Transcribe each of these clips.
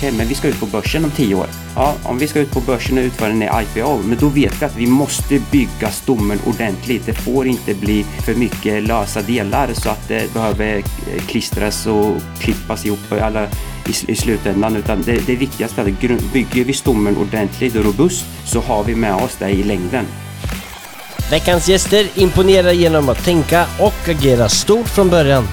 Okej, men vi ska ut på börsen om tio år. Ja, om vi ska ut på börsen och utföra en IPO, men då vet vi att vi måste bygga stommen ordentligt. Det får inte bli för mycket lösa delar så att det behöver klistras och klippas ihop alla i, i slutändan. Utan det, det viktigaste är att bygger vi stommen ordentligt och robust så har vi med oss det i längden. Veckans gäster imponerar genom att tänka och agera stort från början.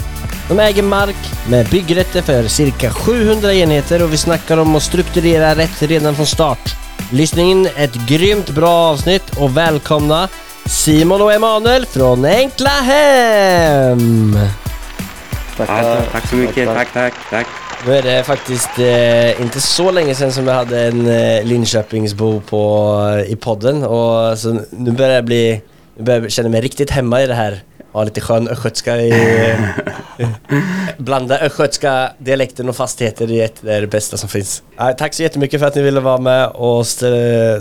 De äger mark med byggrätter för cirka 700 enheter och vi snackar om att strukturera rätt redan från start. Lyssna in ett grymt bra avsnitt och välkomna Simon och Emanuel från Enkla Hem! Ja, tack så mycket. Tack, tack, tack. Nu är det faktiskt eh, inte så länge sedan som jag hade en eh, Linköpingsbo på, i podden och så nu börjar jag bli, nu börjar jag känna mig riktigt hemma i det här. Ha lite skön östgötska i... blanda östgötska dialekten och fastigheter i ett, det är det bästa som finns. Ja, tack så jättemycket för att ni ville vara med och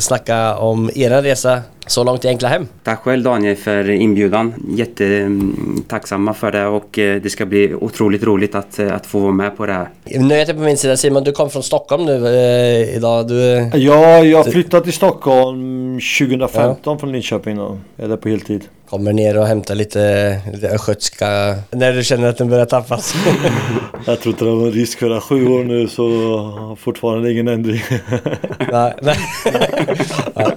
snacka om er resa så långt i Enkla Hem. Tack själv Daniel för inbjudan. Jättetacksamma för det och eh, det ska bli otroligt roligt att, eh, att få vara med på det här. Nöjet på min sida Simon, du kom från Stockholm nu eh, idag. Du, Ja, jag flyttade till Stockholm 2015 från Linköping då. Eller på heltid. Kommer ner och hämtar lite, lite östgötska när du känner att den börjar tappas. Jag tror inte det var någon risk för det. Sju år nu så fortfarande ingen ändring. nej, nej. Ja.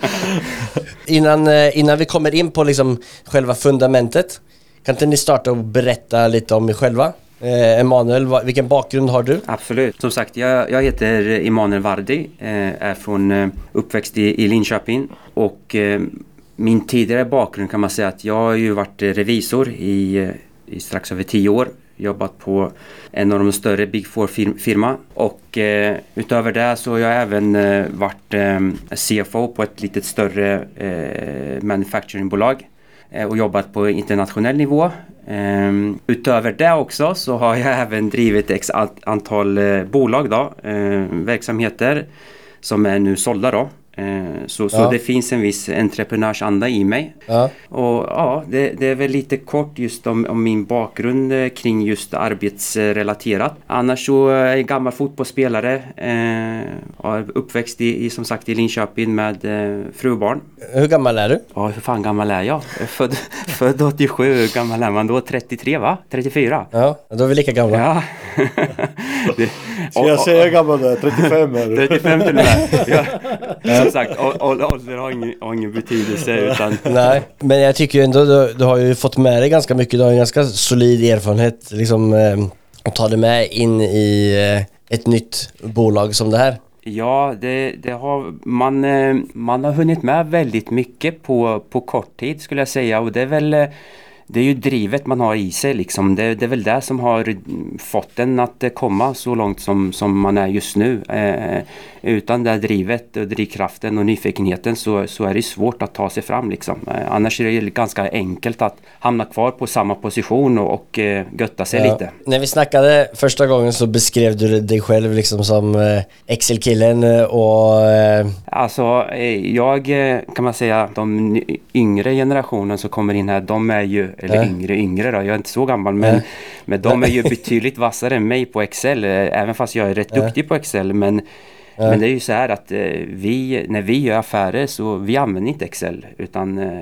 Innan, eh, innan vi kommer in på liksom själva fundamentet kan inte ni starta och berätta lite om er själva? Eh, Emanuel, vilken bakgrund har du? Absolut. Som sagt, jag, jag heter Emanuel Vardi, eh, är från eh, uppväxt i, i Linköping och eh, min tidigare bakgrund kan man säga att jag har ju varit revisor i, eh, i strax över tio år. Jobbat på en av de större Big Four-firma och eh, utöver det så har jag även eh, varit eh, CFO på ett lite större eh, manufacturingbolag eh, och jobbat på internationell nivå. Ehm, utöver det också så har jag även drivit x antal eh, bolag då, eh, verksamheter som är nu sålda då. Eh, så, så Ja. det finns en viss entreprenörsanda i mig. Ja. Och ja, det, det är väl lite kort just om, om min bakgrund eh, kring just arbetsrelaterat. Annars så är jag gammal fotbollsspelare. Eh, uppväxt i, i, som sagt i Linköping med eh, fru och barn. Hur gammal är du? Ja, hur fan gammal är jag? Jag är Född, född 87, hur gammal är man då? 33 va? 34? Ja, då är vi lika gamla. Ja. det, Ska jag säga hur gammal du är? 35 är du. 35 till och med. Ja. Å- ålder har ingen, har ingen betydelse utan Nej, men jag tycker ju ändå du, du har ju fått med dig ganska mycket. Du har en ganska solid erfarenhet liksom eh, att ta dig med in i eh, ett nytt bolag som det här. Ja, det, det har, man, eh, man har hunnit med väldigt mycket på, på kort tid skulle jag säga och det är väl eh, det är ju drivet man har i sig liksom. Det, det är väl det som har fått en att komma så långt som, som man är just nu. Eh, utan det drivet och drivkraften och nyfikenheten så, så är det svårt att ta sig fram liksom. Eh, annars är det ganska enkelt att hamna kvar på samma position och, och eh, götta sig Ja. lite. När vi snackade första gången så beskrev du dig själv liksom som eh, Excel-killen och... Eh, Alltså eh, jag eh, kan man säga de yngre generationen som kommer in här de är ju, eller Ja. yngre yngre då, jag är inte så gammal men, Ja. men de är ju betydligt vassare än mig på Excel eh, även fast jag är rätt Ja. duktig på Excel men Men det är ju så här att eh, vi, när vi gör affärer så vi använder inte Excel utan eh,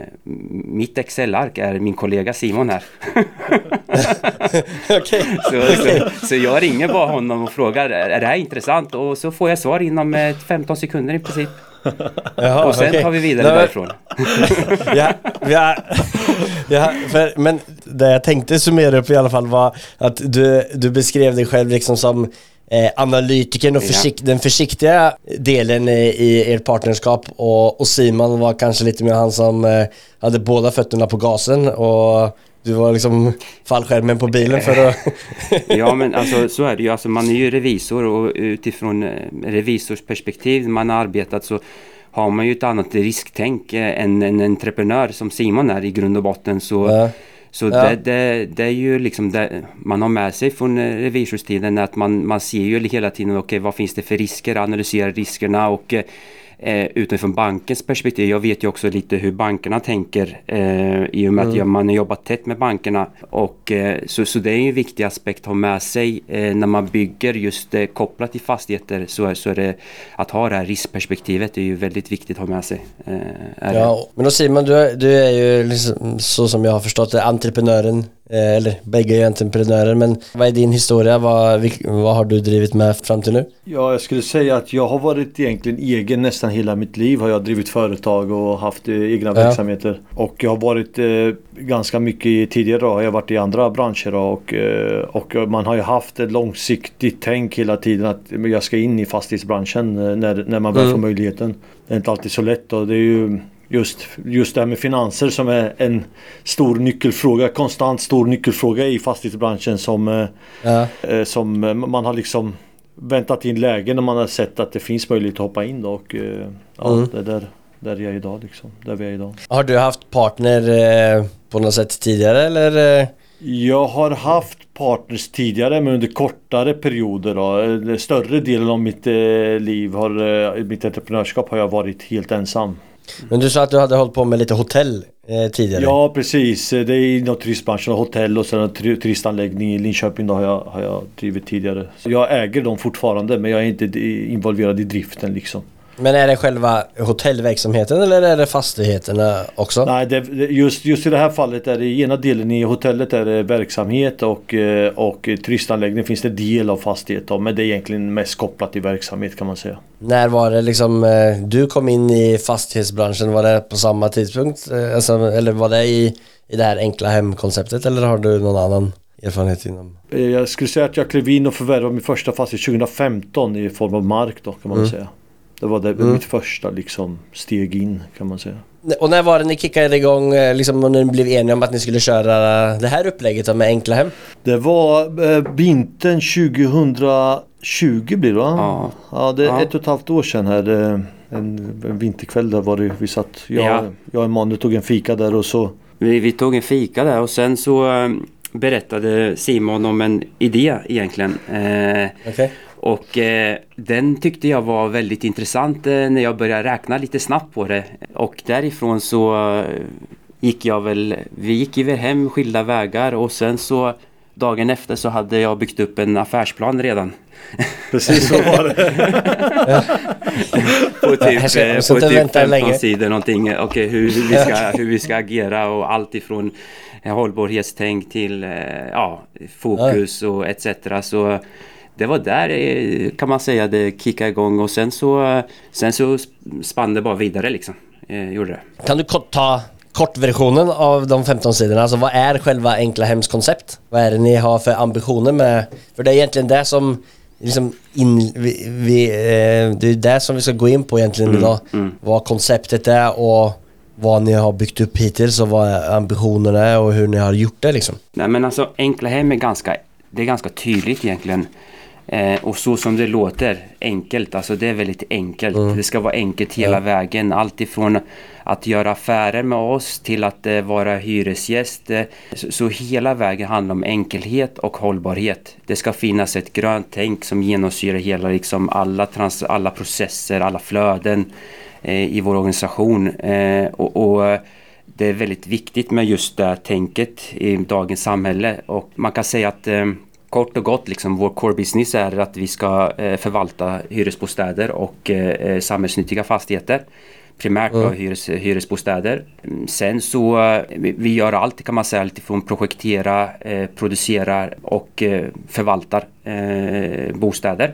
mitt Excel-ark är min kollega Simon här. Okej. så, så, så jag ringer bara honom och frågar är det här intressant? Och så får jag svar inom eh, 15 sekunder i princip. Jaha, Och sen okej. tar vi vidare Nej, därifrån. ja, ja, ja, för, men det jag tänkte summera upp i alla fall var att du, du beskrev dig själv liksom som eh, analytikern och Ja. försikt, den försiktiga delen i, i ert partnerskap och, och Simon var kanske lite mer han som eh, hade båda fötterna på gasen och du var liksom fallskärmen på bilen för att... Ja men alltså så är det ju. Alltså, man är ju revisor och utifrån eh, revisorsperspektiv man har arbetat så har man ju ett annat risktänk eh, än en entreprenör som Simon är i grund och botten. Så, Ja. Så Ja. det, det, det är ju liksom det man har med sig från eh, revisorstiden att man, man ser ju hela tiden okej vad finns det för risker, analyserar riskerna och eh, utifrån bankens perspektiv. Jag vet ju också lite hur bankerna tänker eh, i och med att jag, man har jobbat tätt med bankerna. Och, eh, så, så det är en viktig aspekt att ha med sig eh, när man bygger just eh, kopplat till fastigheter så, är- så är det att ha det här riskperspektivet är ju väldigt viktigt att ha med sig. Eh, det. Ja, men då Simon, du, är- du är ju liksom, så som jag har förstått det, entreprenören. Eh, eller bägge är entreprenörer, men vad är din historia? Vad, vad har du drivit med fram till nu? Ja, jag skulle säga att jag har varit egentligen egen nästan hela mitt liv. Har jag drivit företag och haft eh, egna Ja. verksamheter. Och jag har varit eh, ganska mycket tidigare då, har jag varit i andra branscher och, eh, och man har ju haft ett långsiktigt tänk hela tiden att jag ska in i fastighetsbranschen eh, när, när man väl Mm. får möjligheten. Det är inte alltid så lätt och det är ju just, just det här med finanser som är en stor nyckelfråga, konstant stor nyckelfråga i fastighetsbranschen som eh, Ja. eh, som eh, man har liksom väntat in lägen när man har sett att det finns möjlighet att hoppa in då och ja, Mm. det är där, där jag är idag liksom. Där vi är idag. Har du haft partner eh, på något sätt tidigare eller? Jag har haft partners tidigare men under kortare perioder då. Större delen av mitt eh, liv har, mitt entreprenörskap har jag varit helt ensam. Men du sa att du hade hållit på med lite hotell eh, tidigare. Ja precis, eh, det är inom turistbranschen, hotell och sen en turistanläggning i Linköping då har jag, har jag drivit tidigare. Så jag äger dem fortfarande men jag är inte involverad i driften liksom. Men är det själva hotellverksamheten eller är det fastigheterna också? Nej, det, just, just i det här fallet är det i ena delen i hotellet är det verksamhet och, eh, och turistanläggning finns det del av fastighet då, men det är egentligen mest kopplat till verksamhet kan man säga. När var det liksom eh, du kom in i fastighetsbranschen? Var det på samma tidpunkt? Eh, Alltså, eller var det i, i det här enkla hemkonceptet eller har du någon annan erfarenhet inom? Jag skulle säga att jag klev in och förvärvade min första fastighet 2015 i form av mark då kan man Mm. säga. Det var det, Mm. mitt första liksom steg in kan man säga. Och när var det ni kickade igång eh, liksom och när ni blev eniga om att ni skulle köra det här upplägget med enkla hem? Det var eh, vintern 2020 blir det va? Ja. Ja, det är Ja. ett och ett halvt år sedan här. eh, En, en vinterkväll där var det, vi satt, jag, Ja. jag och Emanuel tog en fika där och så Vi, vi tog en fika där och sen så eh, berättade Simon om en idé egentligen. Eh, Okej. Och eh, den tyckte jag var väldigt intressant eh, när jag började räkna lite snabbt på det. Och därifrån så eh, gick jag väl, vi gick ju väl hem skilda vägar och sen så dagen efter så hade jag byggt upp en affärsplan redan. Precis så var det. På typ, ska- eh, jag ska på typ vänta 15 länge. sidor någonting. Okej hur, hur, vi ska, hur vi ska agera och allt ifrån eh, hållbarhetstänk till eh, ja, fokus och etc. Så det var där eh, kan man säga det kickade igång och sen så, sen så spann det bara vidare liksom. Eh, gjorde det. Kan du kort ta kortversionen av de 15 sidorna? Alltså vad är själva enkla hems koncept? Vad är det ni har för ambitioner med? För det är egentligen det som liksom in, vi, vi, eh, det är det som vi ska gå in på egentligen idag. mm. Vad konceptet är och vad ni har byggt upp hittills och vad ambitionerna är och hur ni har gjort det liksom. Nej men alltså enkla hem är ganska, det är ganska tydligt egentligen. Eh, och så som det låter, enkelt, alltså det är väldigt enkelt. Det ska vara enkelt hela vägen. Allt ifrån att göra affärer med oss till att eh, vara hyresgäst. Eh, så, så hela vägen handlar om enkelhet och hållbarhet. Det ska finnas ett grönt tänk som genomsyrar hela, liksom alla, trans, alla processer, alla flöden eh, i vår organisation. Eh, och, och det är väldigt viktigt med just det här tänket i dagens samhälle och man kan säga att eh, kort och gott liksom vår core business är att vi ska eh, förvalta hyresbostäder och eh, eh, samhällsnyttiga fastigheter. Primärt då hyres, hyresbostäder. Mm, Sen så eh, vi, gör allt kan man säga, alltifrån projektera, eh, producerar och förvaltar eh, bostäder.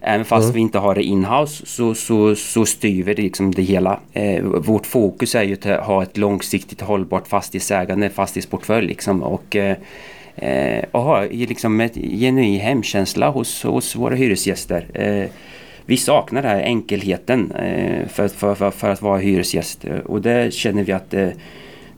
Även fast vi inte har det inhouse så, så, så styr vi det, liksom det hela. Eh, vårt fokus är ju att ha ett långsiktigt hållbart fastighetsägande, fastighetsportfölj liksom. Och, eh, eh, och ha liksom ett genuin hemkänsla hos, hos våra hyresgäster. Eh, vi saknar den här enkelheten eh, för, för, för, för att vara hyresgäst Eh, och det känner vi att eh,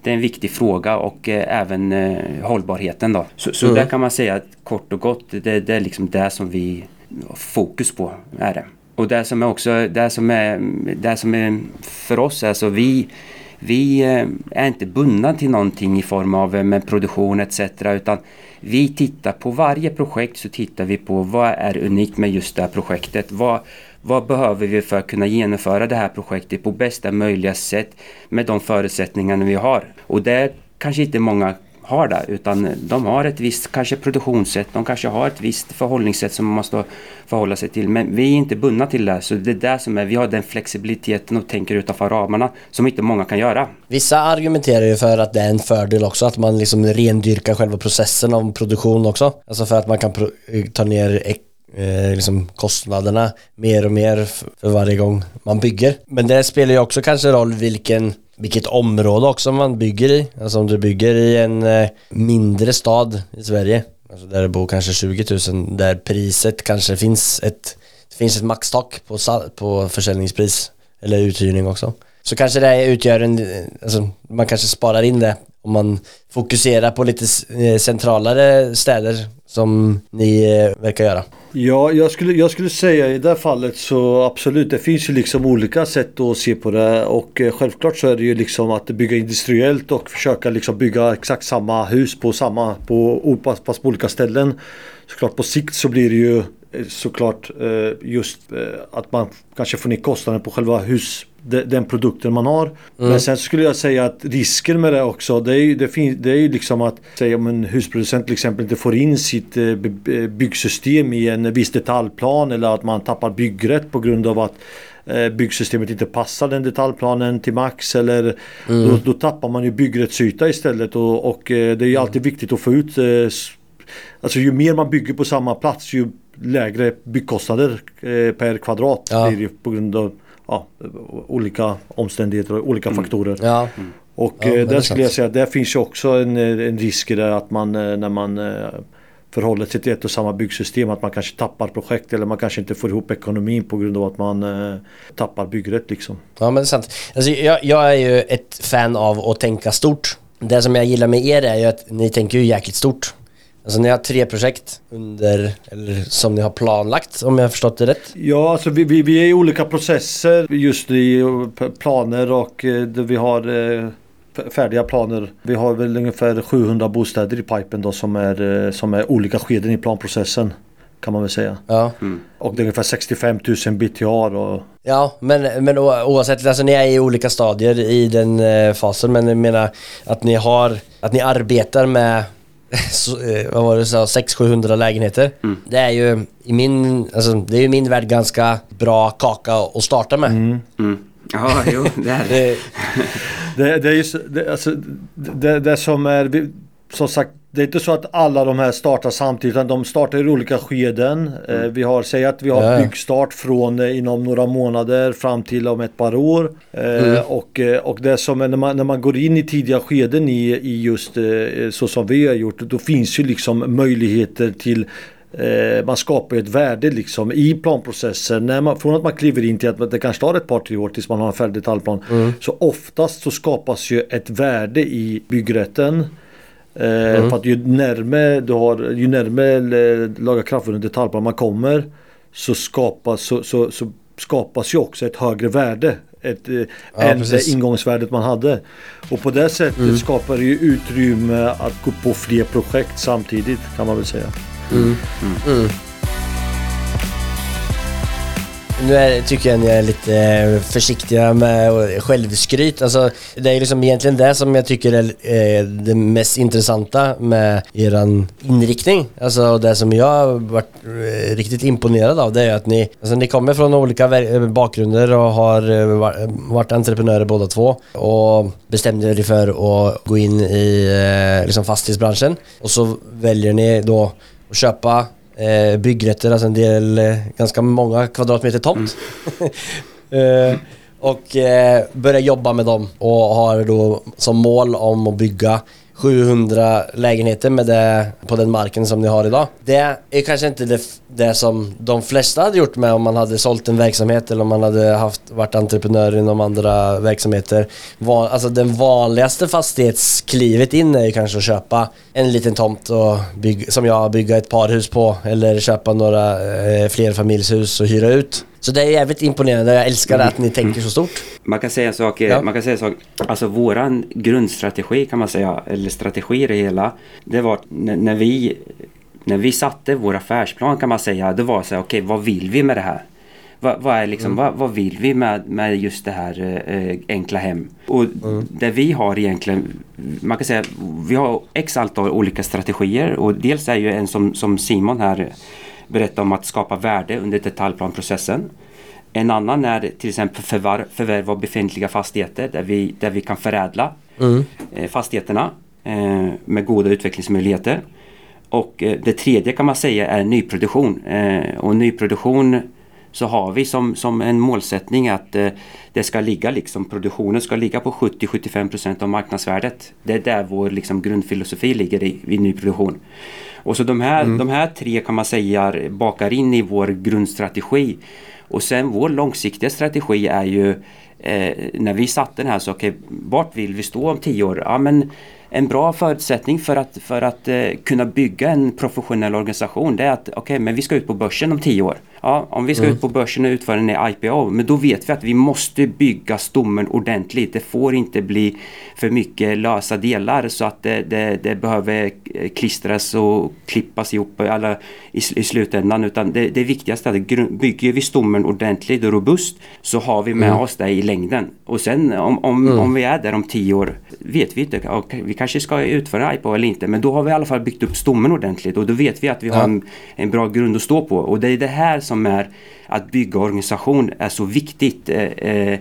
det är en viktig fråga och eh, även eh, hållbarheten då. Så, så där kan man säga att kort och gott, det, det är liksom det som vi har fokus på. Är det. Och det som är också, det som är, det som är för oss, alltså vi vi eh, är inte bundna till någonting i form av eh, med produktion etc. Utan vi tittar på varje projekt så tittar vi på vad är unikt med just det här projektet. Vad, vad behöver vi för att kunna genomföra det här projektet på bästa möjliga sätt med de förutsättningarna vi har. Och det kanske inte många har det utan de har ett visst kanske produktionssätt, de kanske har ett visst förhållningssätt som man måste förhålla sig till. Men vi är inte bundna till det så det är där som är, vi har den flexibiliteten och tänker utanför ramarna som inte många kan göra. Vissa argumenterar ju för att det är en fördel också att man liksom rendyrkar själva processen av produktion också. Alltså för att man kan eh, ta ner eh, liksom kostnaderna mer och mer för varje gång man bygger. Men det spelar ju också kanske roll vilken vilket område också man bygger i. Alltså om du bygger i en eh, mindre stad i Sverige, alltså där det bor kanske 20 000, där priset kanske finns ett, det finns ett maxtak på, på försäljningspris eller uthyrning också. Så kanske det utgör en, eh, alltså man kanske sparar in det om man fokuserar på lite eh, centralare städer som ni eh, verkar göra. Ja, jag skulle, jag skulle säga i det här fallet så absolut, det finns ju liksom olika sätt att se på det och eh, självklart så är det ju liksom att bygga industriellt och försöka liksom bygga exakt samma hus på samma, på, fast på olika ställen. Såklart på sikt så blir det ju eh, såklart eh, just eh, att man kanske får ner kostnaden på själva hus den produkten man har. Mm. Men sen skulle jag säga att risken med det också det är ju det fin, det är liksom att säga om en husproducent till exempel inte får in sitt eh, byggsystem i en viss detaljplan eller att man tappar byggrätt på grund av att eh, byggsystemet inte passar den detaljplanen till max eller mm. då, då, tappar man ju byggrättsyta istället och, och eh, det är ju alltid viktigt att få ut Alltså ju mer man bygger på samma plats ju lägre byggkostnader per kvadrat ja. blir det på grund av ja, olika omständigheter och olika mm. faktorer. Ja. Mm. Och ja, eh, där skulle jag säga att där finns ju också en, en risk i det att man eh, när man eh, förhåller sig till ett och samma byggsystem att man kanske tappar projekt eller man kanske inte får ihop ekonomin på grund av att man eh, tappar byggrätt liksom. Ja men det är sant. Alltså, jag, jag är ju ett fan av att tänka stort. Det som jag gillar med er är ju att ni tänker ju jäkligt stort. Alltså ni har tre projekt under, eller som ni har planlagt om jag har förstått det rätt? Ja, alltså vi, vi, vi är i olika processer just i planer och eh, vi har eh, färdiga planer. Vi har väl ungefär 700 bostäder i pipen då som är, eh, som är olika skeden i planprocessen. Kan man väl säga. Ja. Mm. Och det är ungefär 65 000 BTR och... Ja, men, men oavsett, alltså ni är i olika stadier i den fasen men jag menar att ni har, att ni arbetar med så, eh, vad var det du sa, 600-700 lägenheter. Mm. Det är ju i min, alltså, det är ju min värld ganska bra kaka att starta med. Mm. Mm. Ja, jo, det är det. det, det är ju det, alltså, det, det som är, som sagt, det är inte så att alla de här startar samtidigt utan de startar i olika skeden. Eh, mm. vi har, säg att vi har ja. byggstart från eh, inom några månader fram till om ett par år. Eh, mm. och, och det som är när man, när man går in i tidiga skeden i, i just så som vi har gjort, då finns ju liksom möjligheter till man skapar ett värde liksom i planprocessen. När man, från att man kliver in till att det kanske tar ett par tre år tills man har en färdig detaljplan. Mm. Så oftast så skapas ju ett värde i byggrätten. Eh, mm. För att ju närmare du har, ju närmare laga kraftverk detaljplan man kommer så skapas, så, så, så, skapas ju också ett högre värde ett, eh, ja, än det ingångsvärdet man hade. Och på det sättet mm. skapar det ju utrymme att gå på fler projekt samtidigt kan man väl säga. Mm. Nu är, tycker jag ni är lite eh, försiktiga med självskryt. Alltså, det är liksom egentligen det som jag tycker är eh, det mest intressanta med eran inriktning. Alltså det som jag har varit eh, riktigt imponerad av det är att ni, alltså ni kommer från olika bakgrunder och har varit entreprenörer båda två och bestämde er för att gå in i liksom fastighetsbranschen och så väljer ni då att köpa eh, byggrätter, alltså en del, eh, ganska många kvadratmeter tomt. Mm. eh, och eh, börjar jobba med dem och har då som mål om att bygga 700 lägenheter med det, på den marken som ni har idag. Det är kanske inte det, det som de flesta hade gjort med om man hade sålt en verksamhet eller om man hade haft, varit entreprenör inom andra verksamheter. Van, alltså den vanligaste fastighetsklivet in är ju kanske att köpa en liten tomt och bygg, som jag, bygga ett parhus på eller köpa några eh, flerfamiljshus och hyra ut. Så det är jävligt imponerande. Jag älskar att ni tänker så stort. Man kan säga saker, Ja. man kan säga saker. Alltså våran grundstrategi kan man säga, eller strategi i det hela. Det var när, vi när vi satte vår affärsplan kan man säga, det var så här, okej vad vill vi med det här? Vad, vad, är liksom, vad, vad vill vi med, med just det här eh, enkla hem? Och det vi har egentligen, man kan säga, vi har x antal olika strategier och dels är ju en som, som Simon här berättade om att skapa värde under detaljplanprocessen. En annan är till exempel förvärv, förvärv av befintliga fastigheter där vi, där vi kan förädla eh, fastigheterna eh, med goda utvecklingsmöjligheter. Och eh, det tredje kan man säga är nyproduktion. Eh, och nyproduktion så har vi som, som en målsättning att eh, det ska ligga liksom, produktionen ska ligga på 70-75% av marknadsvärdet. Det är där vår liksom, grundfilosofi ligger i, i nyproduktion. Och så de här, de här tre kan man säga bakar in i vår grundstrategi. Och sen vår långsiktiga strategi är ju eh, när vi satte den här så okej, vart vill vi stå om tio år? Ja, men en bra förutsättning för att, för att eh, kunna bygga en professionell organisation det är att okej, men vi ska ut på börsen om tio år. Ja, om vi ska ut på börsen och utföra en IPO, men då vet vi att vi måste bygga stommen ordentligt. Det får inte bli för mycket lösa delar så att det, det, det behöver eh, klistras och klippas ihop alla i, i slutändan. Utan det, det viktigaste är att bygger vi stommen ordentligt och robust så har vi med oss det i längden. Och sen om, om, om vi är där om tio år vet vi inte. Okej, Vi kanske ska utföra IPO eller inte men då har vi i alla fall byggt upp stommen ordentligt och då vet vi att vi har en, en bra grund att stå på. Och det är det här som är att bygga organisation är så viktigt. Eh, eh,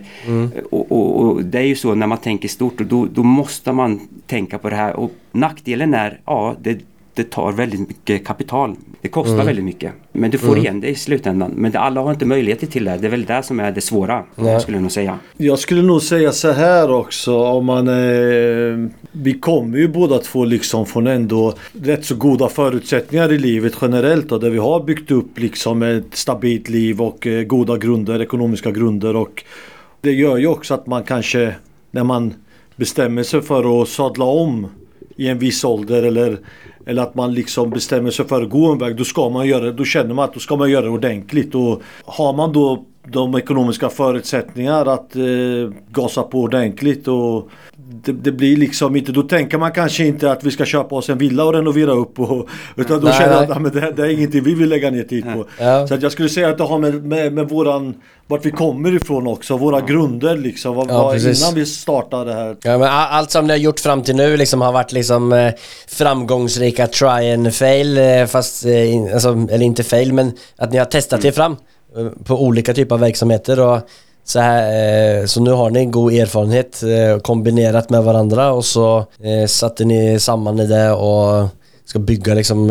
och, och, och det är ju så när man tänker stort och då, då måste man tänka på det här. Och nackdelen är, ja det, det tar väldigt mycket kapital. Det kostar väldigt mycket. Men du får igen det i slutändan. Men det, alla har inte möjligheter till det. Det är väl det som är det svåra. Nej. Skulle jag nog säga. Jag skulle nog säga så här också om man eh, Vi kommer ju båda två liksom från ändå rätt så goda förutsättningar i livet generellt och där vi har byggt upp liksom ett stabilt liv och eh, goda grunder, ekonomiska grunder och det gör ju också att man kanske när man bestämmer sig för att sadla om i en viss ålder eller eller att man liksom bestämmer sig för att gå en väg, då ska man göra. Då känner man att då ska man göra det ordentligt. Och har man då de ekonomiska förutsättningar att eh, gasa på ordentligt och det, det blir liksom inte, då tänker man kanske inte att vi ska köpa oss en villa och renovera upp och, utan då Nej, känner nej. att "Ja, men det, det är ingenting vi vill lägga ner tid på. Ja. Så att jag skulle säga att det har med, med, med våran, vart vi kommer ifrån också, våra grunder liksom, vad, Ja, innan vi startade det här. Ja, men allt som ni har gjort fram till nu liksom har varit liksom eh, framgångsrika try and fail, eh, fast, eh, alltså, eller inte fail, men att ni har testat er fram på olika typer av verksamheter och så, här, eh, så nu har ni en god erfarenhet eh, kombinerat med varandra och så eh, satte ni samman i det och ska bygga liksom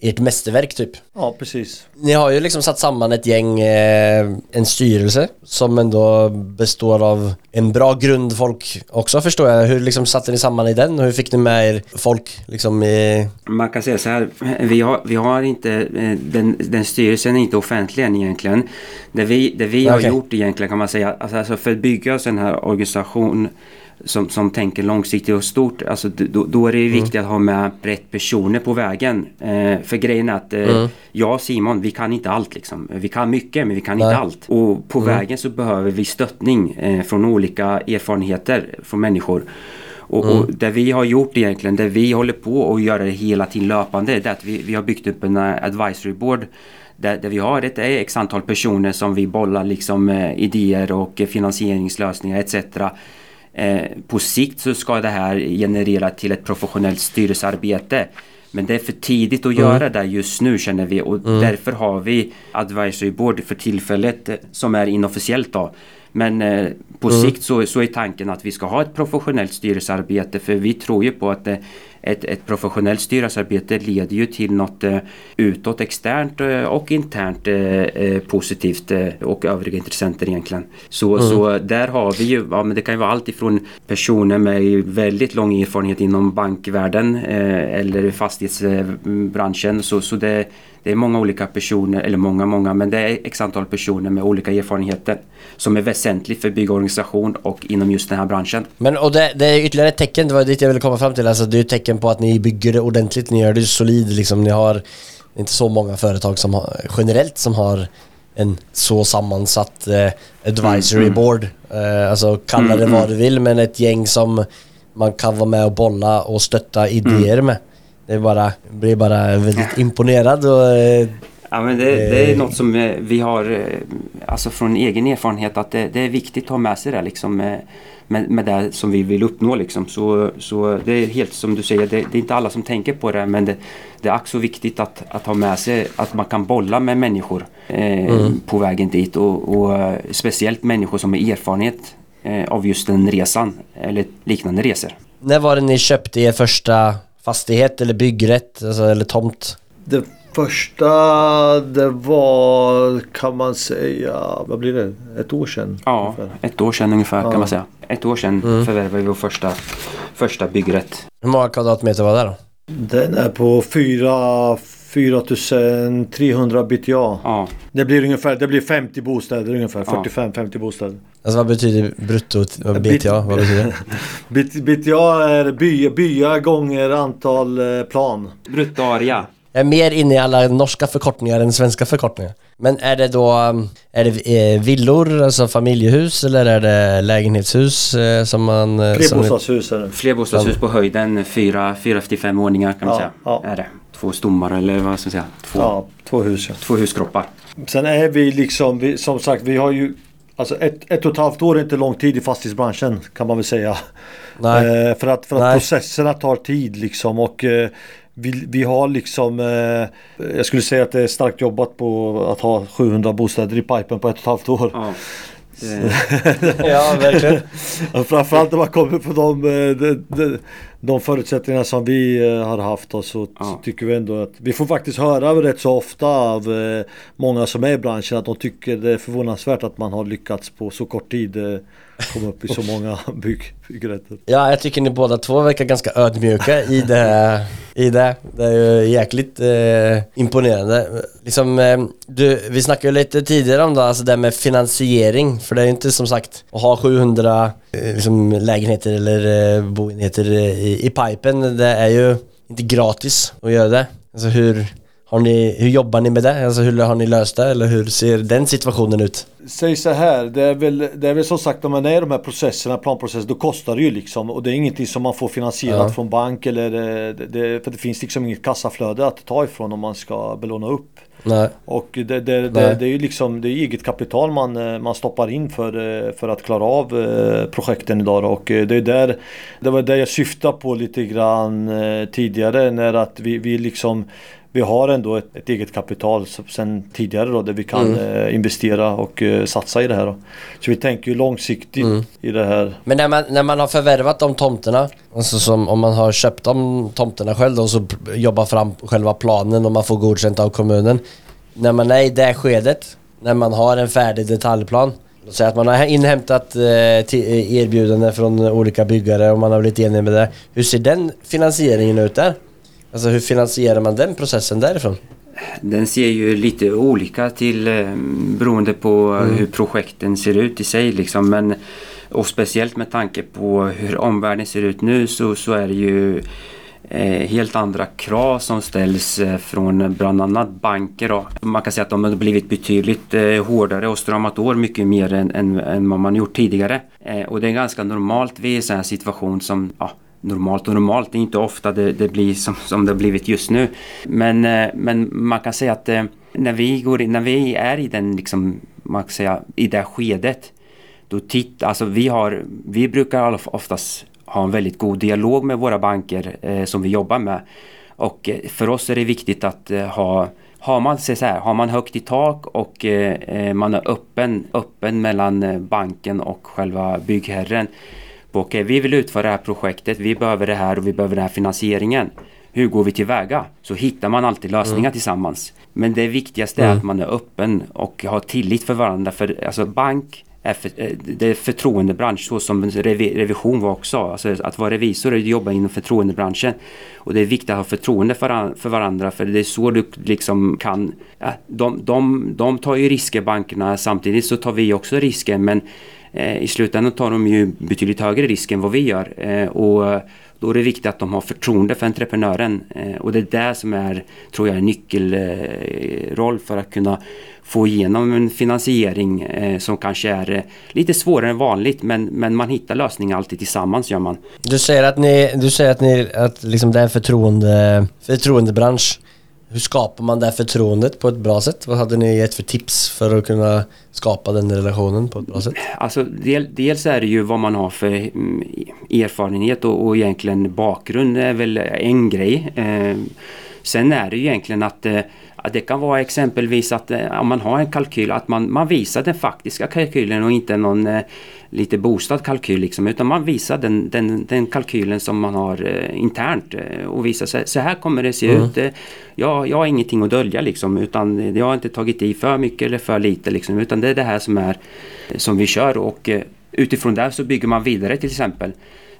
ert mästerverk typ. Ja, precis. Ni har ju liksom satt samman ett gäng, eh, en styrelse som ändå består av en bra grund folk också förstår jag. Hur liksom satte ni samman i den och hur fick ni med er folk liksom i... Man kan säga så här, vi har, vi har inte, eh, den, den styrelsen är inte offentlig än egentligen. Det vi, det vi har Okej. gjort egentligen kan man säga, alltså, alltså för att bygga oss en här organisation som, som tänker långsiktigt och stort, alltså, då, då är det ju viktigt att ha med rätt personer på vägen. Eh, för grejen är att eh, jag och Simon, vi kan inte allt liksom. Vi kan mycket men vi kan Nej. inte allt. Och på vägen så behöver vi stöttning eh, från olika erfarenheter från människor. Och, och det vi har gjort egentligen, det vi håller på att göra det hela tiden löpande, det är att vi, vi har byggt upp en eh, advisory board där, där vi har ett eh, x antal personer som vi bollar liksom eh, idéer och finansieringslösningar etc. Eh, på sikt så ska det här generera till ett professionellt styrelsearbete. Men det är för tidigt att göra det just nu känner vi och därför har vi advisory board för tillfället eh, som är inofficiellt då. Men eh, på sikt så, så är tanken att vi ska ha ett professionellt styrelsearbete för vi tror ju på att eh, ett, ett professionellt styrelsearbete leder ju till något eh, utåt externt eh, och internt eh, positivt och övriga intressenter egentligen. Så, så där har vi ju, ja men det kan ju vara allt ifrån personer med väldigt lång erfarenhet inom bankvärlden eller fastighetsbranschen. Så, så det, det är många olika personer, eller många, många, men det är x antal personer med olika erfarenheter som är väsentligt för byggorganisation och inom just den här branschen. Men och det, det är ytterligare ett tecken, det var dit jag ville komma fram till. Alltså det är ett tecken på att ni bygger det ordentligt, ni gör det solid liksom. Ni har inte så många företag som har, generellt som har en så sammansatt eh, advisory board. Eh, alltså kalla det vad du vill men ett gäng som man kan vara med och bolla och stötta idéer med. Det är bara, blir bara väldigt imponerad och eh, Ja, men det, det är något som eh, vi har, eh, alltså från egen erfarenhet, att det, det är viktigt att ha med sig det liksom, med, med, det som vi vill uppnå. Liksom. Så, så det är helt som du säger, det, det är inte alla som tänker på det, men det, det är också viktigt att, att ha med sig att man kan bolla med människor eh, på vägen dit och, och eh, speciellt människor som har erfarenhet eh, av just den resan eller liknande resor. när var det ni köpte er första fastighet eller byggrätt alltså, eller tomt? Det första det var kan man säga, vad blir det? Ett år sedan? Ja, ungefär. ett år sedan ungefär Ja. kan man säga. Ett år sedan förvärvade vi vår första, första byggrätt. Hur många kvadratmeter var det då? Den är på 4 4300 BTA. Ja, Det blir ungefär, det blir 50 bostäder ungefär. Ja. 45-50 bostäder. Alltså vad betyder brutto? Vad BTA? Vad betyder det? BT- BTA är by, byar gånger antal eh, plan. bruttoarea. Jag är mer inne i alla norska förkortningar än svenska förkortningar. Men är det då, um, är det eh, villor, alltså familjehus eller är det lägenhetshus eh, som man... eh, Flerbostadshus är det. Flerbostadshus på höjden, fyra, fyra till fem våningar kan man Ja, säga. ja. Är det. Två stommar eller vad ska man säga? Två, Ja, två hus ja. två huskroppar. Sen är vi liksom, vi, som sagt vi har ju Alltså ett, ett och ett halvt år är inte lång tid i fastighetsbranschen kan man väl säga. Nej. Eh, för att, för att Nej. processerna tar tid liksom och eh, vi, vi har liksom eh, Jag skulle säga att det är starkt jobbat på att ha 700 bostäder i pipen på ett och ett halvt år. Ja. Det, ja, verkligen. Framförallt när man kommer på de, eh, de, de, de förutsättningar som vi eh, har haft och så Ja. tycker vi ändå att vi får faktiskt höra rätt så ofta av eh, många som är i branschen att de tycker det är förvånansvärt att man har lyckats på så kort tid eh, komma upp i så många bygg, byggrätter. Ja, jag tycker ni båda två verkar ganska ödmjuka i det. I det. det är ju jäkligt eh, imponerande. Liksom, eh, du, vi snackade ju lite tidigare om det, alltså det med finansiering. För det är ju inte som sagt att ha 700 eh, liksom, lägenheter eller eh, boenheter i, i pipen. Det är ju inte gratis att göra det. Alltså hur, har ni, hur jobbar ni med det? Alltså hur har ni löst det? Eller hur ser den situationen ut? Säg så här, det är, väl, det är väl som sagt när man är i de här processerna, planprocesser, då kostar det ju liksom och det är ingenting som man får finansierat Ja. från bank eller eh, det, för det finns liksom inget kassaflöde att ta ifrån om man ska belåna upp. Nej. Och det, det, det, Nej. det är ju liksom det är eget kapital man, eh, man stoppar in för, eh, för att klara av projekten idag och det är där Det var det jag syftade på lite grann tidigare när att vi, vi liksom vi har ändå ett, ett eget kapital så- sen tidigare då där vi kan eh, investera och eh, satsa i det här då. Så vi tänker ju långsiktigt i det här. Men när man, när man har förvärvat de tomterna, alltså som om man har köpt de tomterna själv och så jobbar fram själva planen och man får godkänt av kommunen. När man är i det skedet, när man har en färdig detaljplan, säga att man har inhämtat eh, erbjudanden från olika byggare och man har blivit enig med det. Hur ser den finansieringen ut där? Alltså hur finansierar man den processen därifrån? Den ser ju lite olika till eh, beroende på hur projekten ser ut i sig. Liksom. Men, och speciellt med tanke på hur omvärlden ser ut nu så, så är det ju eh, helt andra krav som ställs eh, från bland annat banker. Då. Man kan säga att de har blivit betydligt eh, hårdare och stramat år mycket mer än, än, än vad man gjort tidigare. Och det är ganska normalt vid en sån här situation som ja, normalt och normalt. Det är inte ofta det, det blir som, som det har blivit just nu. Men, eh, men man kan säga att eh, när vi, går in, när vi är i den liksom, man kan säga, i det skedet då titt, alltså vi, har, vi brukar oftast ha en väldigt god dialog med våra banker eh, som vi jobbar med. Och eh, för oss är det viktigt att eh, ha har man, så här, har man högt i tak och eh, man är öppen, öppen mellan banken och själva byggherren på, Okej, vi vill utföra det här projektet, vi behöver det här och vi behöver den här finansieringen. Hur går vi tillväga? Så hittar man alltid lösningar tillsammans. Men det viktigaste är att man är öppen och har tillit för varandra. För alltså bank är för, eh, det är förtroendebransch så som revi, revision var också. Alltså att vara revisor är att jobba inom förtroendebranschen. Och det är viktigt att ha förtroende för, an- för varandra för det är så du liksom kan... Ja, de, de, de tar ju risker bankerna samtidigt så tar vi också risker men Eh, i slutändan tar de ju betydligt högre risk än vad vi gör. Eh, och Då är det viktigt att de har förtroende för entreprenören eh, och det är det som är, tror jag, en nyckelroll för att kunna få igenom en finansiering som kanske är lite svårare än vanligt men, men man hittar lösningar alltid tillsammans gör man. Du säger att ni, du säger att ni, att liksom det är en förtroende, förtroendebransch. Hur skapar man det förtroendet på ett bra sätt? Vad hade ni gett för tips för att kunna skapa den relationen på ett bra sätt? Alltså, del, dels är det ju vad man har för mm, erfarenhet och, och egentligen bakgrund är väl en grej. Eh, sen är det ju egentligen att eh, det kan vara exempelvis att eh, om man har en kalkyl att man, man visar den faktiska kalkylen och inte någon eh, lite boostad kalkyl liksom, utan man visar den, den, den kalkylen som man har eh, internt och visar sig, så här kommer det se mm. ut. Eh, jag, jag har ingenting att dölja liksom utan jag har inte tagit i för mycket eller för lite liksom utan det är det här som är som vi kör och utifrån det så bygger man vidare till exempel.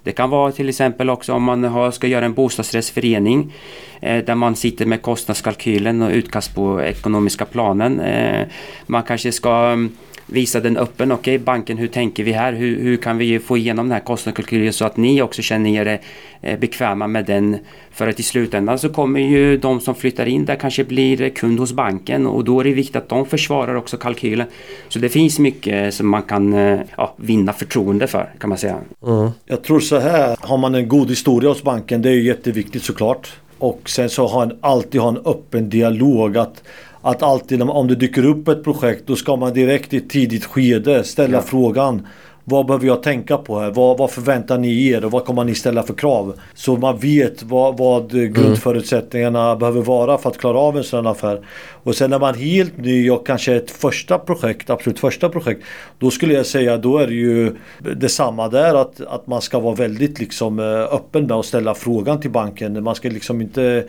Det kan vara till exempel också om man har, ska göra en bostadsrättsförening eh, där man sitter med kostnadskalkylen och utkast på ekonomiska planen. Eh, man kanske ska mm, visa den öppen. Okej, okay, banken, hur tänker vi här? Hur, hur kan vi få igenom den här kostnadskalkylen så att ni också känner er eh, bekväma med den? För att i slutändan så kommer ju de som flyttar in där kanske blir kund hos banken och då är det viktigt att de försvarar också kalkylen. Så det finns mycket som man kan eh, ja, vinna förtroende för kan man säga. Mm. Jag tror så här, har man en god historia hos banken, det är ju jätteviktigt såklart. Och sen så har en alltid ha en öppen dialog. att att alltid om det dyker upp ett projekt då ska man direkt i ett tidigt skede ställa ja. frågan vad behöver jag tänka på här? Vad, vad, förväntar ni er och vad kommer ni ställa för krav? Så man vet vad, vad mm. grundförutsättningarna mm. behöver vara för att klara av en sån affär. Och sen när man är helt ny och kanske ett första projekt, absolut första projekt. Då skulle jag säga då är det ju detsamma där att, att man ska vara väldigt liksom eh, öppen med att ställa frågan till banken. Man ska liksom inte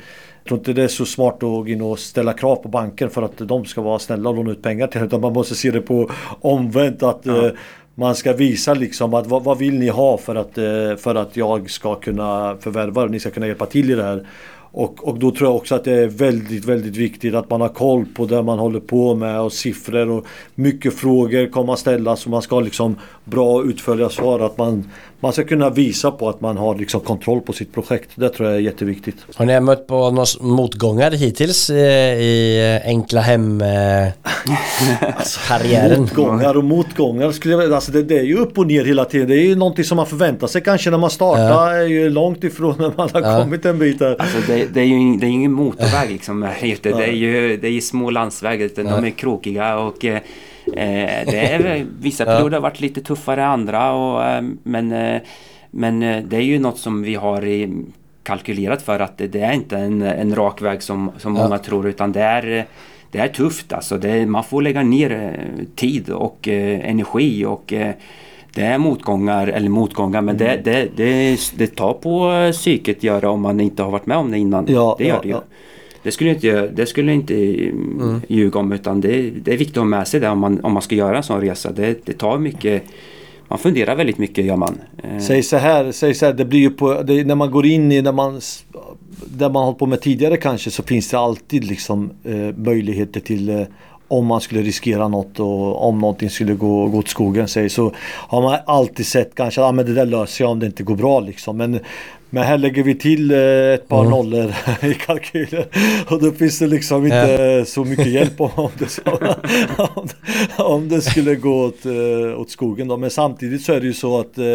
tror inte det är så smart att gå in och ställa krav på banken för att de ska vara snälla och låna ut pengar till utan man måste se det på omvänt att ja. eh, man ska visa liksom att vad, vad, vill ni ha för att, eh, för att jag ska kunna förvärva och ni ska kunna hjälpa till i det här. Och, och då tror jag också att det är väldigt, väldigt viktigt att man har koll på det man håller på med och siffror och mycket frågor kommer att ställas och man ska ha liksom bra utförliga svar. Att man, man ska kunna visa på att man har liksom kontroll på sitt projekt. Det tror jag är jätteviktigt. Har ni mött på några motgångar hittills eh, i enkla hem eh, alltså, karriären? Motgångar och motgångar skulle jag alltså det, det är ju upp och ner hela tiden. Det är ju någonting som man förväntar sig kanske när man startar. Ja. är ju långt ifrån när man har ja. kommit en bit där. Alltså det, det, är ju det är ingen motorväg liksom. Det är ju det är små landsvägar. De är krokiga och eh, Eh, det är, vissa perioder har varit lite tuffare än andra och, eh, men, eh, men det är ju något som vi har kalkylerat för att det, det är inte en, en rak väg som, som många tror utan det är det är tufft alltså. Det, man får lägga ner tid och eh, energi och eh, det är motgångar, eller motgångar, men det, det, det, det tar på psyket göra om man inte har varit med om det innan. Ja, det gör ja, det ju. Ja. Det skulle inte, det skulle inte mm. ljuga om utan det, det, är viktigt att ha med sig det om man, om man ska göra en sån resa. Det, det tar mycket man funderar väldigt mycket gör man. Eh. Säg så här, säg så här det blir ju på, det, när man går in i, när man där man hållit på med tidigare kanske så finns det alltid liksom eh, möjligheter till eh, om man skulle riskera något och om någonting skulle gå, gå åt skogen sig så har man alltid sett kanske att ah, det där löser jag om det inte går bra liksom. Men men här lägger vi till eh, ett par mm. nollor i kalkylen. Och då finns det liksom inte ja. så mycket hjälp om det, ska, om, det skulle gå åt, eh, åt skogen. Då. Men samtidigt så är det ju så att eh,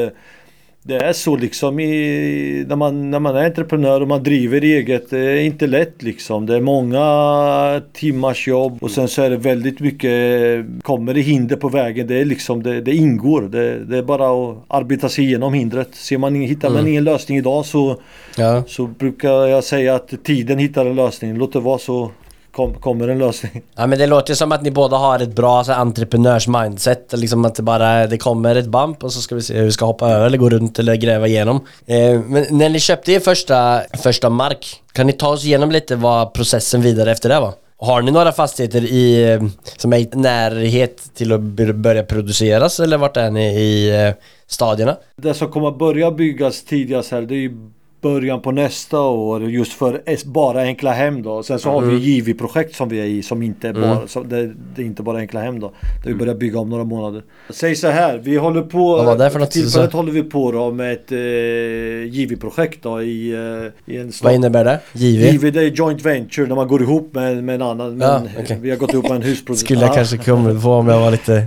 det är så liksom i, när, man, när man är entreprenör och man driver eget. Det är inte lätt liksom. Det är många timmars jobb och sen så är det väldigt mycket, kommer det hinder på vägen, det är liksom, det, det ingår. Det, det, är bara att arbeta sig igenom hindret. Ser man, hittar man mm. ingen lösning idag så, ja. så brukar jag säga att tiden hittar en lösning. Låt det vara så kom, kommer en lösning. Ja men det låter som att ni båda har ett bra så, entreprenörs-mindset. Liksom att det bara det kommer ett bump och så ska vi se hur vi ska hoppa över eller gå runt eller gräva igenom. Eh, men när ni köpte er första, första mark, kan ni ta oss igenom lite vad processen vidare efter det var? Har ni några fastigheter i, som är i närhet till att börja produceras eller vart är ni i eh, stadierna? Det som kommer börja byggas tidigast här det är ju början på nästa år just för bara enkla hem då. Sen så har vi JV-projekt som vi är i som inte är bara, som, det, det är inte bara enkla hem då. Där vi börjar bygga om några månader. Säg så här, vi håller på... Vad var det för något tillfället sa? håller vi på då med ett eh, JV-projekt då i, eh, i en Vad stad. innebär det? JV? JV det är joint venture när man går ihop med, med en annan. Men Ja, okej. Vi har gått ihop med en husproducent. Skulle jag Ja. kanske kommit på om jag var lite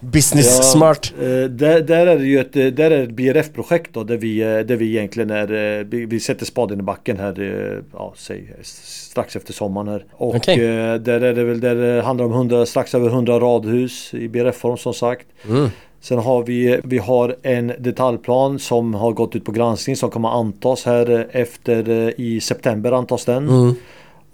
business Ja, smart. eh, där, där är det ju ett, eh, där är ett BRF-projekt då där vi, eh, där vi egentligen är, vi, sätter spaden i backen här, ja säg strax efter sommaren här. Och eh, där är det väl, där det handlar om 100, strax över 100 radhus i BRF-form som sagt. Mm. Sen har vi, vi har en detaljplan som har gått ut på granskning som kommer antas här efter i september antas den. Mm.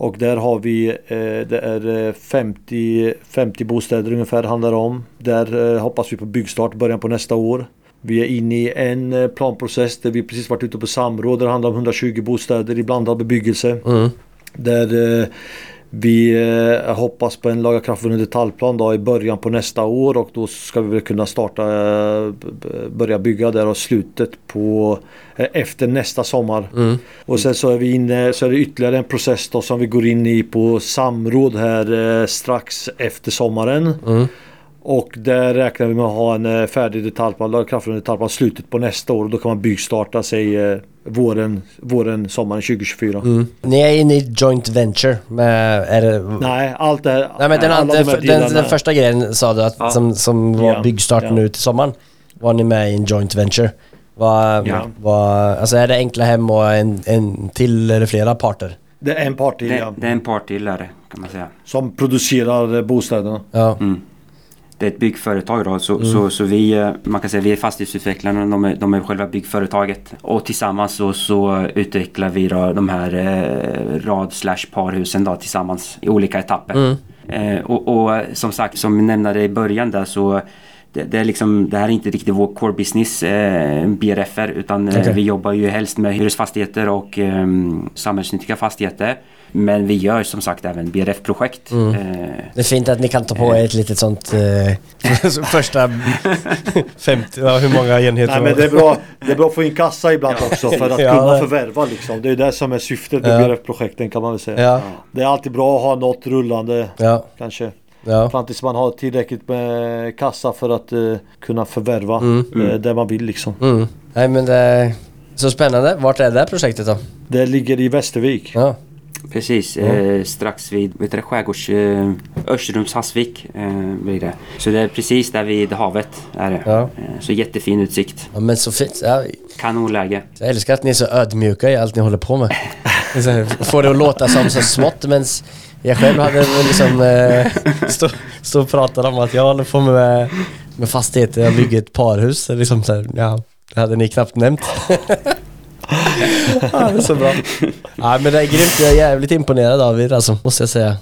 Och där har vi, eh, det är eh, 50, 50 bostäder ungefär handlar om. Där eh, hoppas vi på byggstart början på nästa år. Vi är inne i en eh, planprocess där vi precis varit ute på samråd. där Det handlar om 120 bostäder i blandad bebyggelse. Mm. Där eh, vi eh, hoppas på en lagakraftvunnen detaljplan då i början på nästa år och då ska vi väl kunna starta, eh, börja bygga där och slutet på eh, efter nästa sommar. Mm. Och sen så är vi inne, så är det ytterligare en process då som vi går in i på samråd här eh, strax efter sommaren. Mm. Och där räknar vi med att ha en eh, färdig detaljplan, lagakraftvunnen detaljplan slutet på nästa år. Då kan man byggstarta sig eh, våren, våren, sommaren 2024. Mm. Ni är inne i joint venture med, är det, Nej, allt det här. Nej men den, andra, de den, den, första grejen sa du att Ja. som, som var Ja, byggstart ja. nu till sommaren Var ni med i en joint venture? Vad, Ja. vad, alltså är det enkla hem och en, en till eller flera parter? Det är en part till Det, ja, det är en part till är det, kan man säga. som producerar bostäderna. Ja, Mm. Det är ett byggföretag då, så, Mm. så, så vi, eh, man kan säga vi är fastighetsutvecklarna, de är, de är själva byggföretaget. Och tillsammans så, så utvecklar vi då de här eh, rad slash parhusen då tillsammans i olika etapper. Mm. Eh, och, och som sagt, som vi nämnde i början där så det, det, är liksom, det här är inte riktigt vår core business, eh, BRFR, utan eh, Okej. vi jobbar ju helst med hyresfastigheter och eh, samhällsnyttiga fastigheter. Men vi gör som sagt även BRF-projekt. Mm. Eh, det är fint att ni kan ta på er ett litet sånt eh, första 50, ja, hur många enheter Nej men det är bra, det är bra att få in kassa ibland också för att Ja, kunna det- förvärva liksom. Det är det som är syftet med Ja. BRF-projekten kan man väl säga. Ja, Det är alltid bra att ha något rullande ja, kanske. Ja. Fram tills man har tillräckligt med kassa för att eh, kunna förvärva Mm. eh, det man vill liksom. Mm. Nej men det är så spännande. Vart är det här projektet då? Det ligger i Västervik. Ja, Precis, eh, strax vid vet du, skärgårds... Eh, Örserums havsvik eh, blir det. Så det är precis där vid havet är det. Ja. Eh, så jättefin utsikt. ja men så fint. Ja, Kanonläge. Jag älskar att ni är så ödmjuka i allt ni håller på med. Får det att låta som så smått men jag själv hade väl liksom eh, stå, stå och pratat om att jag håller på med, med fastigheter, jag bygger ett parhus. Liksom så här, ja, det hade ni knappt nämnt. ja, det är så bra. Ja, men det är grymt, jag är jävligt imponerad av er alltså, måste jag säga.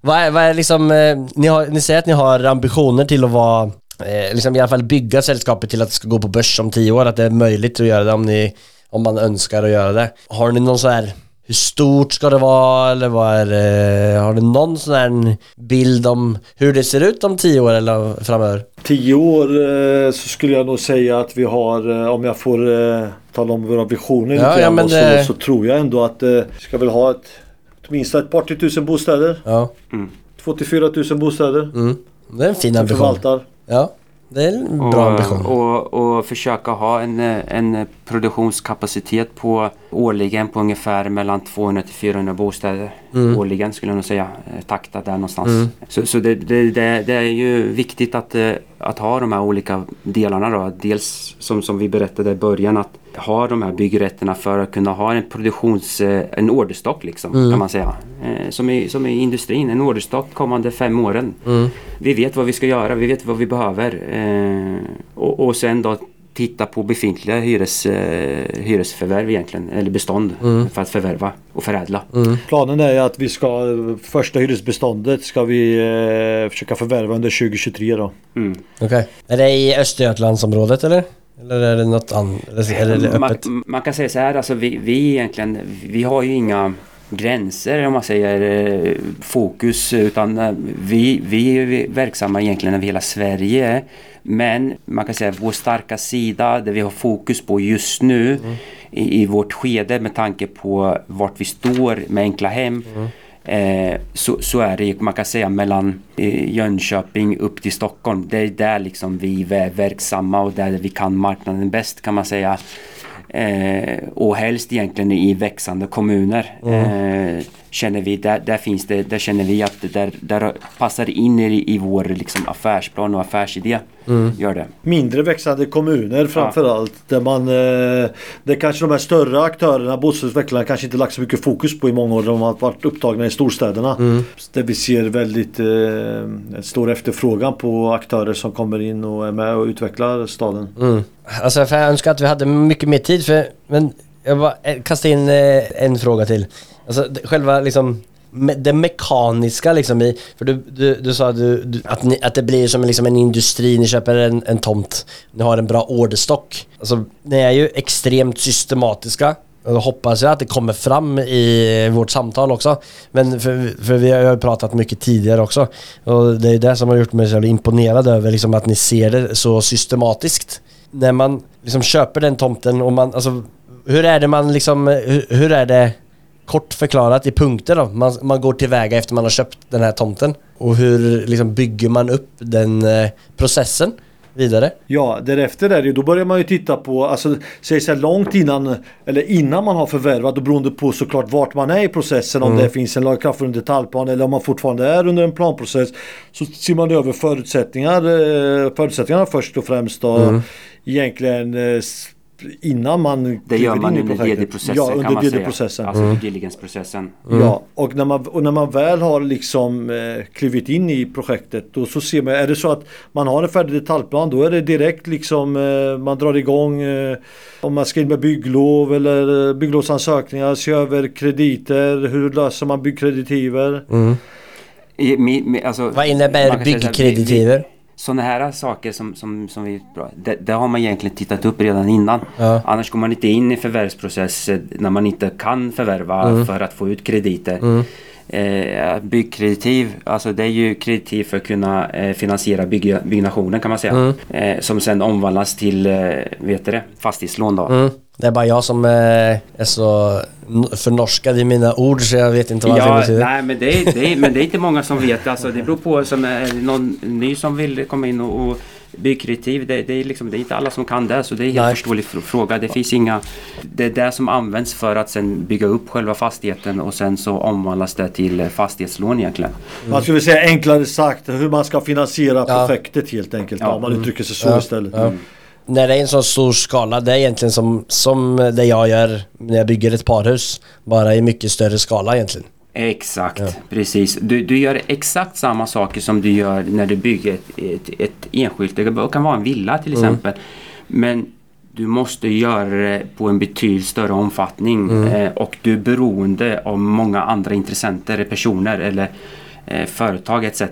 Vad är, vad är liksom, eh, ni, har, ni säger att ni har ambitioner till att vara, eh, liksom i alla fall bygga sällskapet till att det ska gå på börs om tio år, att det är möjligt att göra det om ni, om man önskar att göra det. Har ni någon så här, hur stort ska det vara eller vad är det, har ni någon sån här bild om hur det ser ut om tio år eller framöver? Tio år eh, så skulle jag nog säga att vi har, eh, om jag får eh, tala om våra visioner Ja, lite ja, men så, det- så tror jag ändå att vi ska väl ha ett åtminstone ett par till tusen bostäder. Ja, Två till fyra tusen bostäder. mm. det är en fin Som ambition. förvaltar. Ja, det är en Och, bra ambition. och, och försöka ha en, en produktionskapacitet på årligen på ungefär mellan 200 till 400 bostäder. Mm. Årligen skulle jag nog säga. eh, Takta där någonstans. Så, så det, det, det, det är ju viktigt att, eh, att ha de här olika delarna då. Dels som, som vi berättade i början att ha de här byggrätterna för att kunna ha en produktions... eh, En orderstock liksom Mm. kan man säga. Eh, Som i, som i industrin. En orderstock kommande fem åren. Mm. Vi vet vad vi ska göra, vi vet vad vi behöver. Eh, och, och sen då titta på befintliga hyres, hyresförvärv egentligen, eller bestånd Mm. för att förvärva och förädla. Planen är att vi ska, första hyresbeståndet ska vi eh, försöka förvärva under 2023 då. Mm. Okej. Är det i Östergötlandsområdet eller? Eller är det något annat? Eller det? Man, man kan säga så här, alltså vi, vi egentligen, vi har ju inga gränser om man säger eh, fokus utan eh, vi, vi är verksamma egentligen över hela Sverige. Men man kan säga vår starka sida, det vi har fokus på just nu mm. i, i, vårt skede med tanke på vart vi står med enkla hem. Mm. Eh, så, så är det man kan säga mellan eh, Jönköping upp till Stockholm. Det är där liksom vi är verksamma och där vi kan marknaden bäst kan man säga. Eh, och helst egentligen i växande kommuner. Mm. Känner vi, där, där, finns det, där känner vi att där, där passar det in i, i vår liksom, affärsplan och affärsidé. Mm. Gör det. Mindre växande kommuner framförallt. Ja. Där man eh, Där kanske de här större aktörerna, bostadsutvecklarna kanske inte lagt så mycket fokus på i många år. De har varit upptagna i storstäderna. Mm. Där vi ser väldigt eh, stor efterfrågan på aktörer som kommer in och är med och utvecklar staden. Mm. Alltså för jag önskar att vi hade mycket mer tid för men jag bara eh, kastar in eh, en fråga till. Alltså själva liksom det mekaniska liksom i, för du, du, du sa du, du, att, ni, att det blir som liksom en industri, ni köper en, en tomt, ni har en bra orderstock. Alltså ni är ju extremt systematiska. Och hoppas jag att det kommer fram i vårt samtal också. Men för, för vi har ju pratat mycket tidigare också. Och det är det som har gjort mig så imponerad över liksom att ni ser det så systematiskt. När man liksom köper den tomten och man, alltså hur är det man liksom, hur, hur är det kort förklarat i punkter då. Man, man går tillväga efter man har köpt den här tomten. Och hur liksom bygger man upp den eh, processen vidare? Ja, därefter är det då börjar man ju titta på, alltså säg så här långt innan, eller innan man har förvärvat, och beroende på såklart vart man är i processen, om mm. det finns en lagakraftvunnen detaljplan eller om man fortfarande är under en planprocess, så ser man över förutsättningar, eh, förutsättningarna först och främst då. Mm. Egentligen eh, innan man Det gör man under DD-processen ja, under DD-processen. Alltså mm. diligence-processen. Mm. Ja, och när, man, och när man väl har liksom eh, klivit in i projektet då så ser man, är det så att man har en färdig detaljplan då är det direkt liksom eh, man drar igång eh, om man ska in med bygglov eller eh, bygglovsansökningar, se över krediter, hur löser man byggkreditiver. Mm. I, alltså, Vad innebär byggkreditiver? Sådana här saker som, som, som vi det, det, har man egentligen tittat upp redan innan. Ja. Annars går man inte in i förvärvsprocess när man inte kan förvärva mm. för att få ut krediter. Mm. Eh, byggkreditiv, alltså det är ju kreditiv för att kunna eh, finansiera bygg, byggnationen kan man säga. Mm. Eh, som sen omvandlas till eh, vet det, fastighetslån då. Mm. Det är bara jag som eh, är så förnorskad i mina ord så jag vet inte vad ja, det betyder. Nej, men det, är, det är, men det är inte många som vet. Alltså, det beror på som är någon ny som vill komma in och, och byggkreditiv. Det, det, är liksom, det är inte alla som kan det så det är en helt förståelig fråga. Det finns inga... Det är det som används för att sen bygga upp själva fastigheten och sen så omvandlas det till fastighetslån egentligen. Mm. Man skulle säga enklare sagt hur man ska finansiera ja. projektet helt enkelt. Ja. Om man uttrycker sig så ja. istället. Mm när det är en så stor skala, det är egentligen som, som det jag gör när jag bygger ett parhus. Bara i mycket större skala egentligen. Exakt, ja. precis. Du, du gör exakt samma saker som du gör när du bygger ett, ett, ett enskilt, det kan vara en villa till mm. exempel. Men du måste göra det på en betydligt större omfattning mm. eh, och du är beroende av många andra intressenter, personer eller eh, företag etc.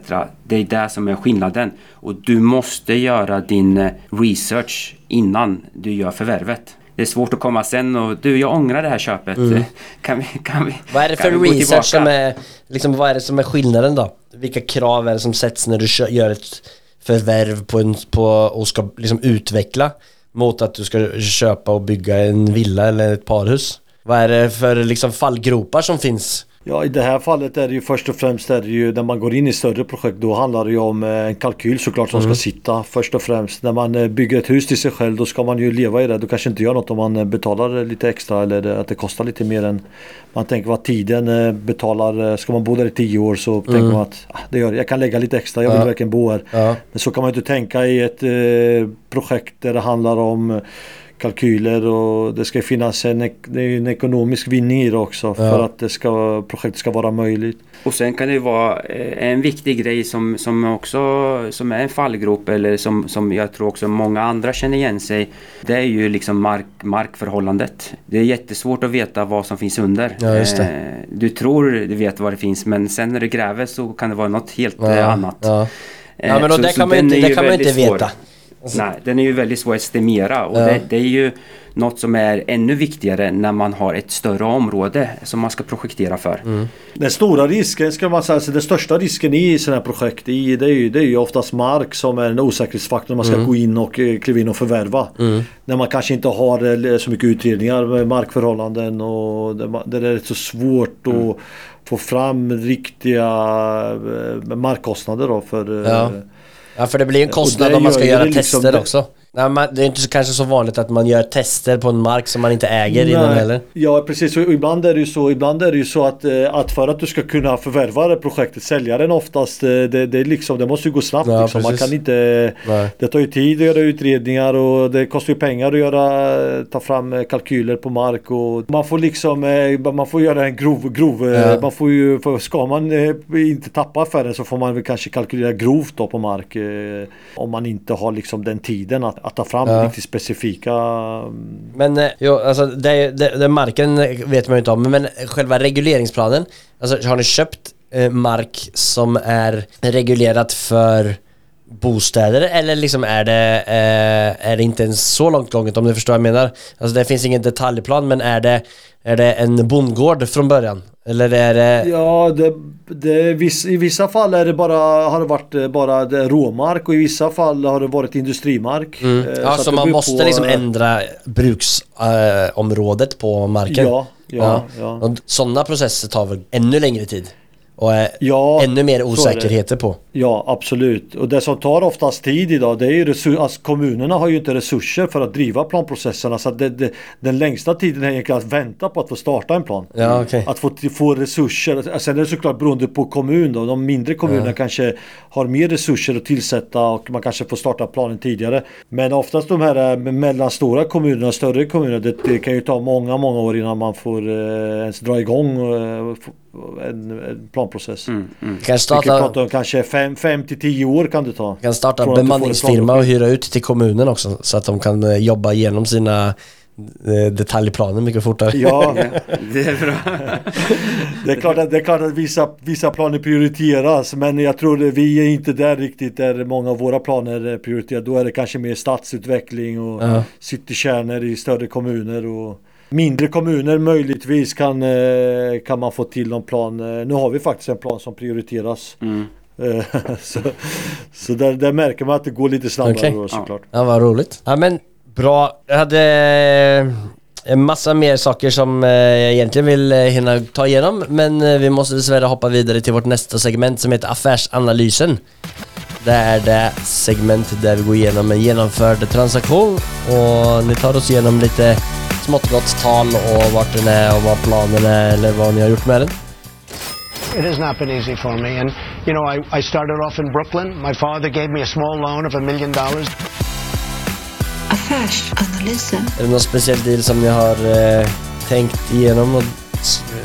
Det är det som är skillnaden. Och du måste göra din eh, research innan du gör förvärvet. Det är svårt att komma sen och du, jag ångrar det här köpet. Mm. Kan vi, kan vi, vad är det för research som är, liksom, vad är det som är skillnaden då? Vilka krav är det som sätts när du gör ett förvärv på, en, på och ska liksom utveckla mot att du ska köpa och bygga en villa eller ett parhus? Vad är det för liksom fallgropar som finns Ja i det här fallet är det ju först och främst är det ju när man går in i större projekt då handlar det ju om eh, en kalkyl såklart som mm. ska sitta först och främst. När man eh, bygger ett hus till sig själv då ska man ju leva i det. Då kanske inte gör något om man eh, betalar lite extra eller att det kostar lite mer än man tänker vad tiden betalar. Ska man bo där i tio år så mm. tänker man att ah, det gör, jag kan lägga lite extra, jag vill ja. verkligen bo här. Ja. Men så kan man inte tänka i ett eh, projekt där det handlar om kalkyler och det ska finnas en, en ekonomisk vinning i det också ja. för att det ska, projektet ska vara möjligt. Och sen kan det vara eh, en viktig grej som, som också som är en fallgrop eller som, som jag tror också många andra känner igen sig. Det är ju liksom mark, markförhållandet. Det är jättesvårt att veta vad som finns under. Ja, eh, du tror du vet vad det finns men sen när du gräver så kan det vara något helt ja, annat. Ja. Ja men då, det, kan man inte, det kan man inte veta. Nej, den är ju väldigt svår att estimera och Ja. det, det är ju något som är ännu viktigare när man har ett större område som man ska projektera för. Den stora risken ska man säga, alltså den största risken i sådana här projekt i, det, är ju, det är ju oftast mark som är en osäkerhetsfaktor när man ska gå in och eh, kliva in och förvärva. När man kanske inte har eh, så mycket utredningar med markförhållanden och det, det är rätt så svårt att få fram riktiga eh, markkostnader då för Ja. Ja för det blir en kostnad om man ska göra liksom tester också. Nej, man, det är inte så, kanske så vanligt att man gör tester på en mark som man inte äger innan Nej. heller. Ja precis, och ibland är det ju så, ibland är det ju så att, eh, att för att du ska kunna förvärva det projektet, säljaren oftast, eh, det, det, liksom, det måste ju gå snabbt. Ja, liksom. Man kan inte, Nej. det tar ju tid att göra utredningar och det kostar ju pengar att göra, ta fram eh, kalkyler på mark och man får liksom, man får göra en grov, grov Ja. man får ju, ska man inte tappa affären så får man väl kanske kalkylera grovt då på mark. Om man inte har liksom den tiden att, att ta fram Ja. riktigt specifika mm, Men eh, jo, alltså det, det, det marken vet man ju inte om, men själva regleringsplanen, alltså har ni köpt eh, mark som är reglerat för bostäder eller liksom är det, eh, är det inte ens så långt gånget om du förstår vad jag menar? Alltså det finns ingen detaljplan men är det, är det en bondgård från början? Eller är det... Ja, det, det, viss, i vissa fall är det bara, har det varit eh, bara det råmark och i vissa fall har det varit industrimark. Mm. Eh, Ja, så, det man måste på, liksom eh, ändra bruksområdet eh, på marken? Ja, ja, ja. Och sådana processer tar väl ännu längre tid? Och är Ja, ännu mer så osäkerheter på? Ja, absolut. Och det som tar oftast tid idag, det är ju resurs, alltså kommunerna har ju inte resurser för att driva planprocesserna. Så det, det, den längsta tiden är egentligen att vänta på att få starta en plan. Ja, okay. Att få, få resurser. Alltså, sen är det såklart beroende på kommun då. De mindre kommunerna ja. kanske har mer resurser att tillsätta och man kanske får starta planen tidigare. Men oftast de här eh, mellanstora kommunerna större kommuner, det, det, kan ju ta många, många år innan man får eh, ens dra igång eh, en, en, planprocess. Mm, mm. Kan starta... Vi kan om kanske fem 5-10 år kan det ta. Du kan starta en bemanningsfirma och hyra ut till kommunen också så att de kan eh, jobba igenom sina eh, detaljplaner mycket fortare. Ja, det är bra. Det är klart att, det är klart att vissa, vissa planer prioriteras men jag tror vi är inte där riktigt där många av våra planer prioriteras. Då är det kanske mer stadsutveckling och uh. citykärnor i större kommuner och Mindre kommuner möjligtvis kan, eh, kan man få till någon plan. Nu har vi faktiskt en plan som prioriteras. Mm. Eh, så så där, där märker man att det går lite snabbare Okej. då såklart. Ja, vad roligt. Ja, men bra. Jag hade eh, en massa mer saker som eh, jag egentligen vill hinna ta igenom, men vi måste dessvärre hoppa vidare till vårt nästa segment som heter Affärsanalysen. Det är det segment där vi går igenom en genomförd transaktion och ni tar oss igenom lite smått gott tal och vart den är och vad planen är eller vad ni har gjort med den. It has not been easy for me. And, you know, I, I started off in Brooklyn. My father gave me a small loan of a million dollars. Affärsanalysen. Är det någon speciell deal som ni har eh, tänkt igenom och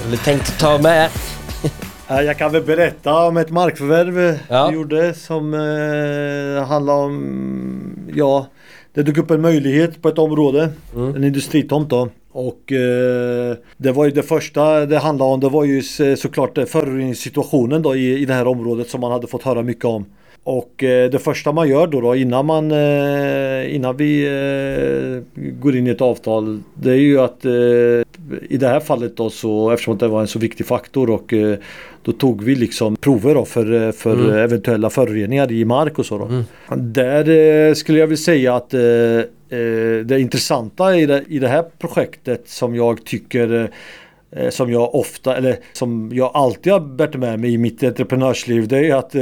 eller tänkt ta med? Ja, Jag kan väl berätta om ett markförvärv eh, Ja. vi gjorde som eh, handlar om, ja, det dök upp en möjlighet på ett område, en industritomt då. Och eh, det var ju det första det handlade om, det var ju såklart eh, föroreningssituationen då i, i det här området som man hade fått höra mycket om. Och eh, det första man gör då, då innan man eh, innan vi eh, går in i ett avtal det är ju att eh, i det här fallet då så eftersom det var en så viktig faktor och då tog vi liksom prover då för, för eventuella föroreningar i mark och så då. Där eh, skulle jag vilja säga att Eh, det intressanta i det, i det här projektet som jag tycker eh, eh, som jag ofta, eller som jag alltid har bärt med mig i mitt entreprenörsliv det är att eh,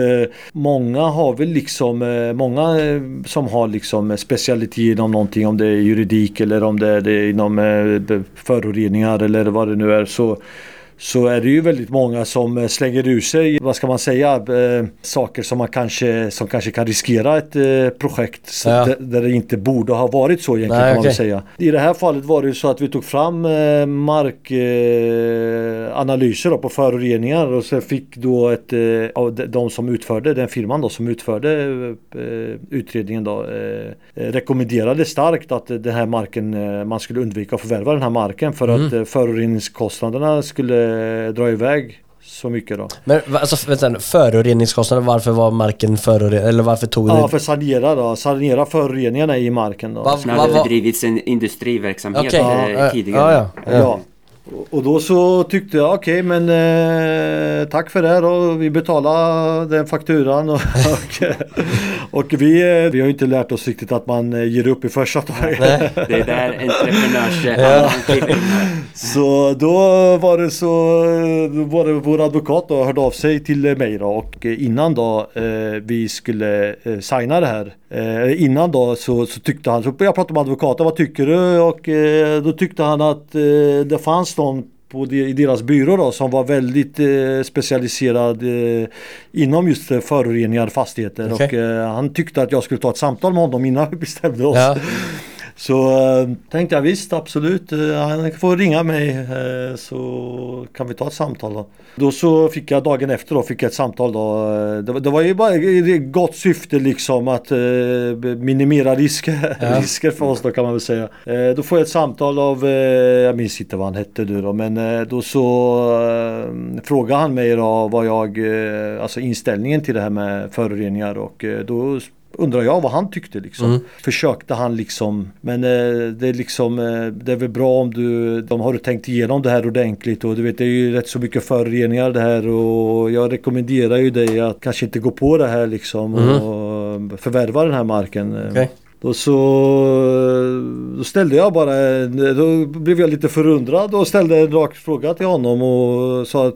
många har väl liksom, eh, många eh, som har liksom specialitet inom någonting om det är juridik eller om det är det inom eh, föroreningar eller vad det nu är så så är det ju väldigt många som eh, slänger ur sig, vad ska man säga, eh, saker som man kanske, som kanske kan riskera ett eh, projekt Ja. där, det inte borde ha varit så egentligen Nej, kan man okej. säga. I det här fallet var det ju så att vi tog fram markanalyser på föroreningar och så fick då ett, av de- som utförde, den firman då som utförde utredningen då rekommenderade starkt att den här marken, man skulle undvika att förvärva den här marken för att eh, föroreningskostnaderna skulle eh, dra iväg så mycket då. Men va- alltså vänta nu, föroreningskostnader, varför var marken förorenad? Eller varför tog Ja, det... för sanera då. Sanera föroreningarna i marken då. Va- Sen va- hade va- det drivits en industriverksamhet Okej, eh, ja, tidigare. ja, ja. Ja. Och- Och då så tyckte jag okej men eh, tack för det och vi betalar den fakturan och, och, och vi, eh, vi har ju inte lärt oss riktigt att man eh, ger upp i första taget. Det är där in här. Så då var det så, då var det vår advokat då hörde av sig till mig då och eh, innan då eh, vi skulle eh, signa det här eh, Innan då så, så tyckte han, så jag pratade med advokaten, vad tycker du? Och eh, då tyckte han att eh, det fanns någon på de, i deras byrå då som var väldigt eh, specialiserad eh, inom just eh, föroreningar, fastigheter Okej. och eh, han tyckte att jag skulle ta ett samtal med honom innan vi bestämde oss. Ja. Så äh, tänkte jag visst absolut, eh, han får ringa mig eh, så kan vi ta ett samtal då. Då så fick jag dagen efter då, fick jag ett samtal då. eh, Det, var- det var ju bara i gott syfte liksom att eh, minimera risker, Ja. risker för oss då kan man väl säga. Eh, då får jag ett samtal av, eh, jag minns inte vad han hette nu då, men eh, då så eh, frågade han mig då vad jag, eh, alltså inställningen till det här med föroreningar och eh, då undrar jag vad han tyckte liksom. Mm. Försökte han liksom, men eh, det är liksom, eh, det är väl bra om du, de har du tänkt igenom det här ordentligt och du vet det är ju rätt så mycket föroreningar det här och jag rekommenderar ju dig att kanske inte gå på det här liksom och förvärva den här marken. Mm. Då så då ställde jag bara, då blev jag lite förundrad och ställde en rak fråga till honom och sa att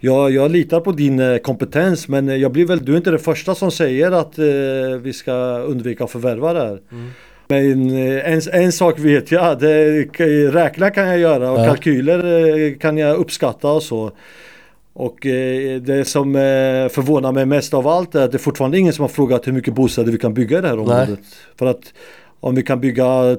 ja, jag litar på din eh, kompetens men jag blir väl, du är inte den första som säger att eh, vi ska undvika att förvärva det här. Men eh, en, en sak vet jag, det, räkna kan jag göra och Ja. kalkyler eh, kan jag uppskatta och så. Och eh, det som eh, förvånar mig mest av allt är att det är fortfarande ingen som har frågat hur mycket bostäder vi kan bygga i det här området. För att om vi kan bygga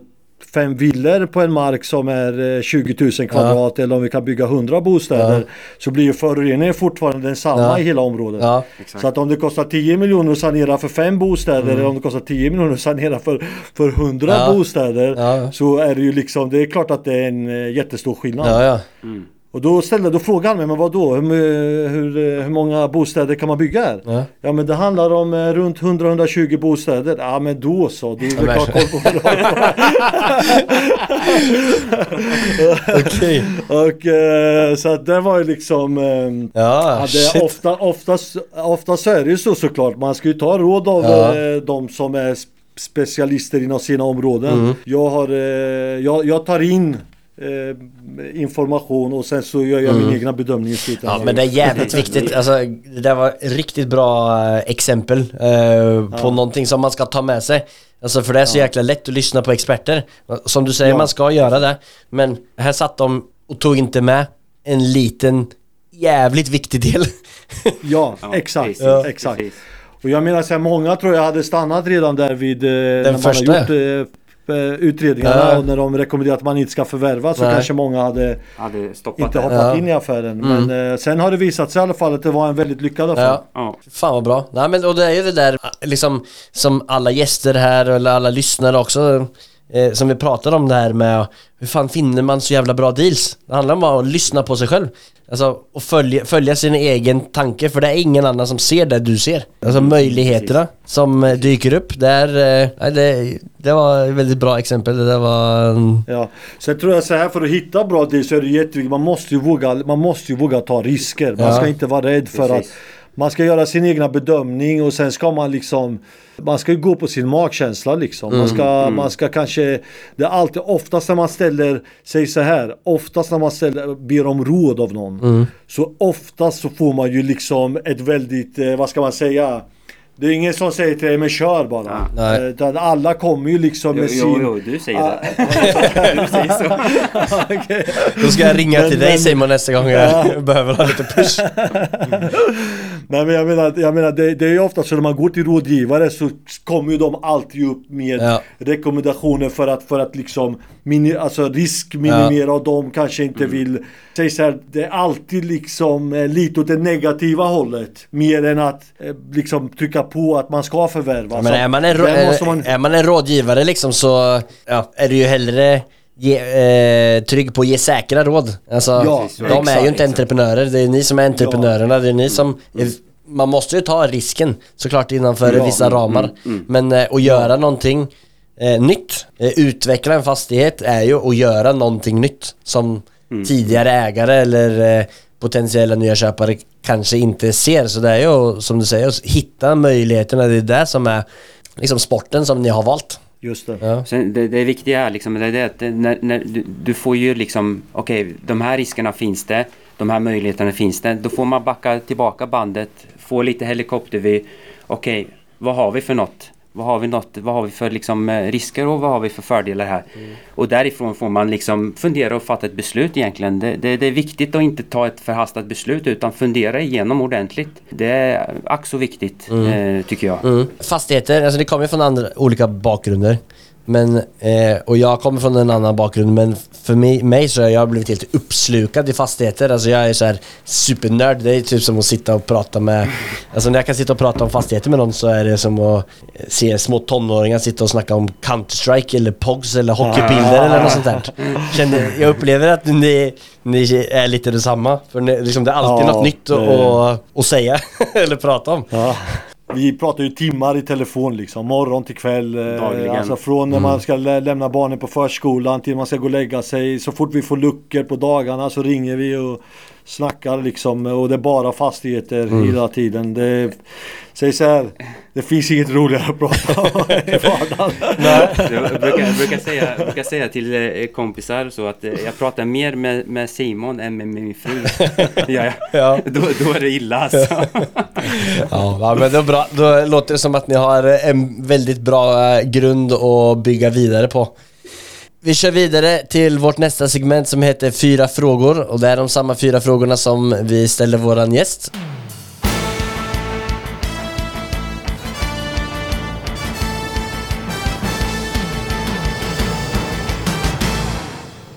fem villor på en mark som är eh, 20 000 kvadrat eller om vi kan bygga 100 bostäder Ja. så blir ju föroreningen fortfarande densamma Ja. i hela området. Ja. Så att om det kostar 10 miljoner att sanera för fem bostäder eller om det kostar 10 miljoner att sanera för, för 100 Mm. Ja. bostäder Ja. så är det ju liksom, det är klart att det är en eh, jättestor skillnad. Ja, ja. Och då ställde, då frågade han mig, men vad då? Hur, hur, hur många bostäder kan man bygga här? Ja. Ja men det handlar om eh, runt 100-120 bostäder. Ja men då så, du men- klart koll på vad. Okej. Och eh, så att det var ju liksom eh, Ja, det, ofta, oftast, oftast så är det ju så såklart. Man ska ju ta råd av Ja. eh, de som är sp- specialister inom sina områden. Mm. Jag, har, eh, jag, jag tar in eh, information och sen så gör jag min egna bedömning i slutändan. Mm. Ja men det är jävligt viktigt, alltså det där var riktigt bra eh, exempel eh, på någonting som man ska ta med sig. Alltså för det är så jäkla lätt att lyssna på experter. Som du säger, Ja. man ska göra det. Men här satt de och tog inte med en liten jävligt viktig del. Ja, Ja, exakt. precis, Ja. exakt. precis. Och jag menar så här, många tror jag hade stannat redan där vid eh, när man första, har gjort eh, utredningarna Ja. och när de rekommenderar att man inte ska förvärva så Nej. kanske många hade Hade stoppat inte hoppat Ja. in i affären. Mm. Men eh, sen har det visat sig i alla fall att det var en väldigt lyckad affär. Ja. Ja. Fan vad bra. Nej men och det är ju det där liksom som alla gäster här eller alla lyssnare också eh, som vi pratar om det här med hur fan finner man så jävla bra deals? Det handlar om att lyssna på sig själv. Alltså och följa, följa sin egen tanke för det är ingen annan som ser det du ser. Alltså möjligheterna som eh, dyker upp där, eh, det, det var ett väldigt bra exempel. Det var... mm, Ja. Sen tror jag så här för att hitta bra deal så är det jätteviktigt. Man måste ju våga, man måste ju våga ta risker. Man Ja. ska inte vara rädd för Precis. att man ska göra sin egna bedömning och sen ska man liksom Man ska ju gå på sin magkänsla liksom. Man ska, man ska kanske Det är alltid oftast när man ställer Säg så här Oftast när man ställer, ber om råd av någon Så oftast så får man ju liksom ett väldigt eh, Vad ska man säga det är ingen som säger till dig men kör bara. Nej. Eh, Utan alla kommer ju liksom Jo, med jo, sin... jo, du säger Ah. det. du säger så. Okej. Då ska jag ringa Men- till dig men- Simon nästa gång jag behöver ha lite push. Nej men jag menar, jag menar det, det är ju ofta så när man går till rådgivare så kommer ju de alltid upp med Ja. rekommendationer för att, för att liksom mini, alltså riskminimera och de kanske inte vill Säg så här, det är alltid liksom eh, lite åt det negativa hållet. Mer än att eh, liksom trycka på att man ska förvärva. Ja, men är man en, man- är man en rådgivare liksom så ja, är det ju hellre ge, eh, trygg på att ge säkra råd. Alltså, Ja, de är exakt, ju inte exakt. entreprenörer, det är ni som är entreprenörerna, det är ni som är, man måste ju ta risken såklart innanför Ja, vissa ramar. Men eh, att göra någonting eh, nytt, eh, utveckla en fastighet är ju att göra någonting nytt som tidigare ägare eller eh, potentiella nya köpare kanske inte ser. Så det är ju som du säger, att hitta möjligheterna, det är det som är liksom sporten som ni har valt. Just det. Ja. Sen det, det viktiga är liksom det är det att det- när, när du, du får ju liksom, okej, de här riskerna finns det, de här möjligheterna finns det. Då får man backa tillbaka bandet, få lite helikoptervy. Okej, vad har vi för något? Vad har vi, något, vad har vi för liksom, eh, risker och vad har vi för fördelar här? Och därifrån får man liksom fundera och fatta ett beslut egentligen. Det, det, det är viktigt att inte ta ett förhastat beslut utan fundera igenom ordentligt. Det är ack så viktigt eh, tycker jag. Mm. Fastigheter, alltså det kommer ju från andra, olika bakgrunder. Men, eh, och jag kommer från en annan bakgrund men för mig, mig så har jag blivit helt uppslukad i fastigheter. Alltså jag är så här supernörd. Det är typ som att sitta och prata med... Alltså när jag kan sitta och prata om fastigheter med någon så är det som att se små tonåringar sitta och snacka om Counter-Strike eller POGs eller hockeybilder eller något sånt där. Känner, jag upplever att ni, ni är lite detsamma. För ni, liksom, det är alltid Ja, något nytt att säga eller prata om. Ja. Vi pratar ju timmar i telefon liksom, morgon till kväll. eh, Dagligen. Alltså från när man ska lä- lämna barnen på förskolan till man ska gå och lägga sig. Så fort vi får luckor på dagarna så ringer vi och snackar liksom. Och det är bara fastigheter hela tiden. Det, säg så här, det finns inget roligare att prata om i vardagen. Jag brukar, jag brukar, säga, jag brukar säga till eh, kompisar så att eh, jag pratar mer med, med Simon än med min fru. Ja, ja. Ja. Då, då är det illa alltså. Ja, men det är bra. Då låter det som att ni har en väldigt bra eh, grund att bygga vidare på. Vi kör vidare till vårt nästa segment som heter Fyra frågor och det är de samma fyra frågorna som vi ställer våran gäst.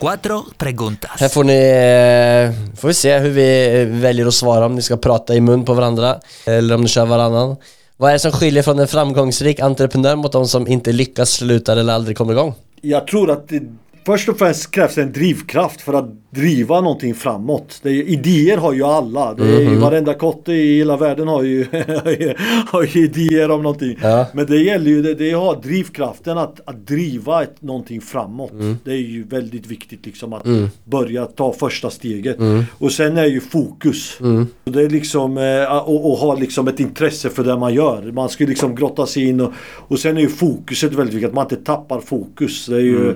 Cuatro preguntas. Här får ni, eh, får vi se hur vi eh, väljer att svara om ni ska prata i mun på varandra eller om ni kör varannan. Vad är det som skiljer från en framgångsrik entreprenör mot de som inte lyckas, slutar eller aldrig kommer igång? Jag tror att det, först och främst krävs det en drivkraft för att driva någonting framåt. Det är, idéer har ju alla. Det är, Mhm. Varenda kotte i hela världen har ju, har ju idéer om någonting. Ja. Men det gäller ju, det, det har drivkraften att, att driva ett, någonting framåt. Mm. Det är ju väldigt viktigt liksom att börja ta första steget. Mm. Och sen är ju fokus. Och det är liksom eh, och, och ha liksom ett intresse för det man gör. Man ska liksom grotta sig in och, och sen är ju fokuset väldigt viktigt. Att man inte tappar fokus. Det är ju,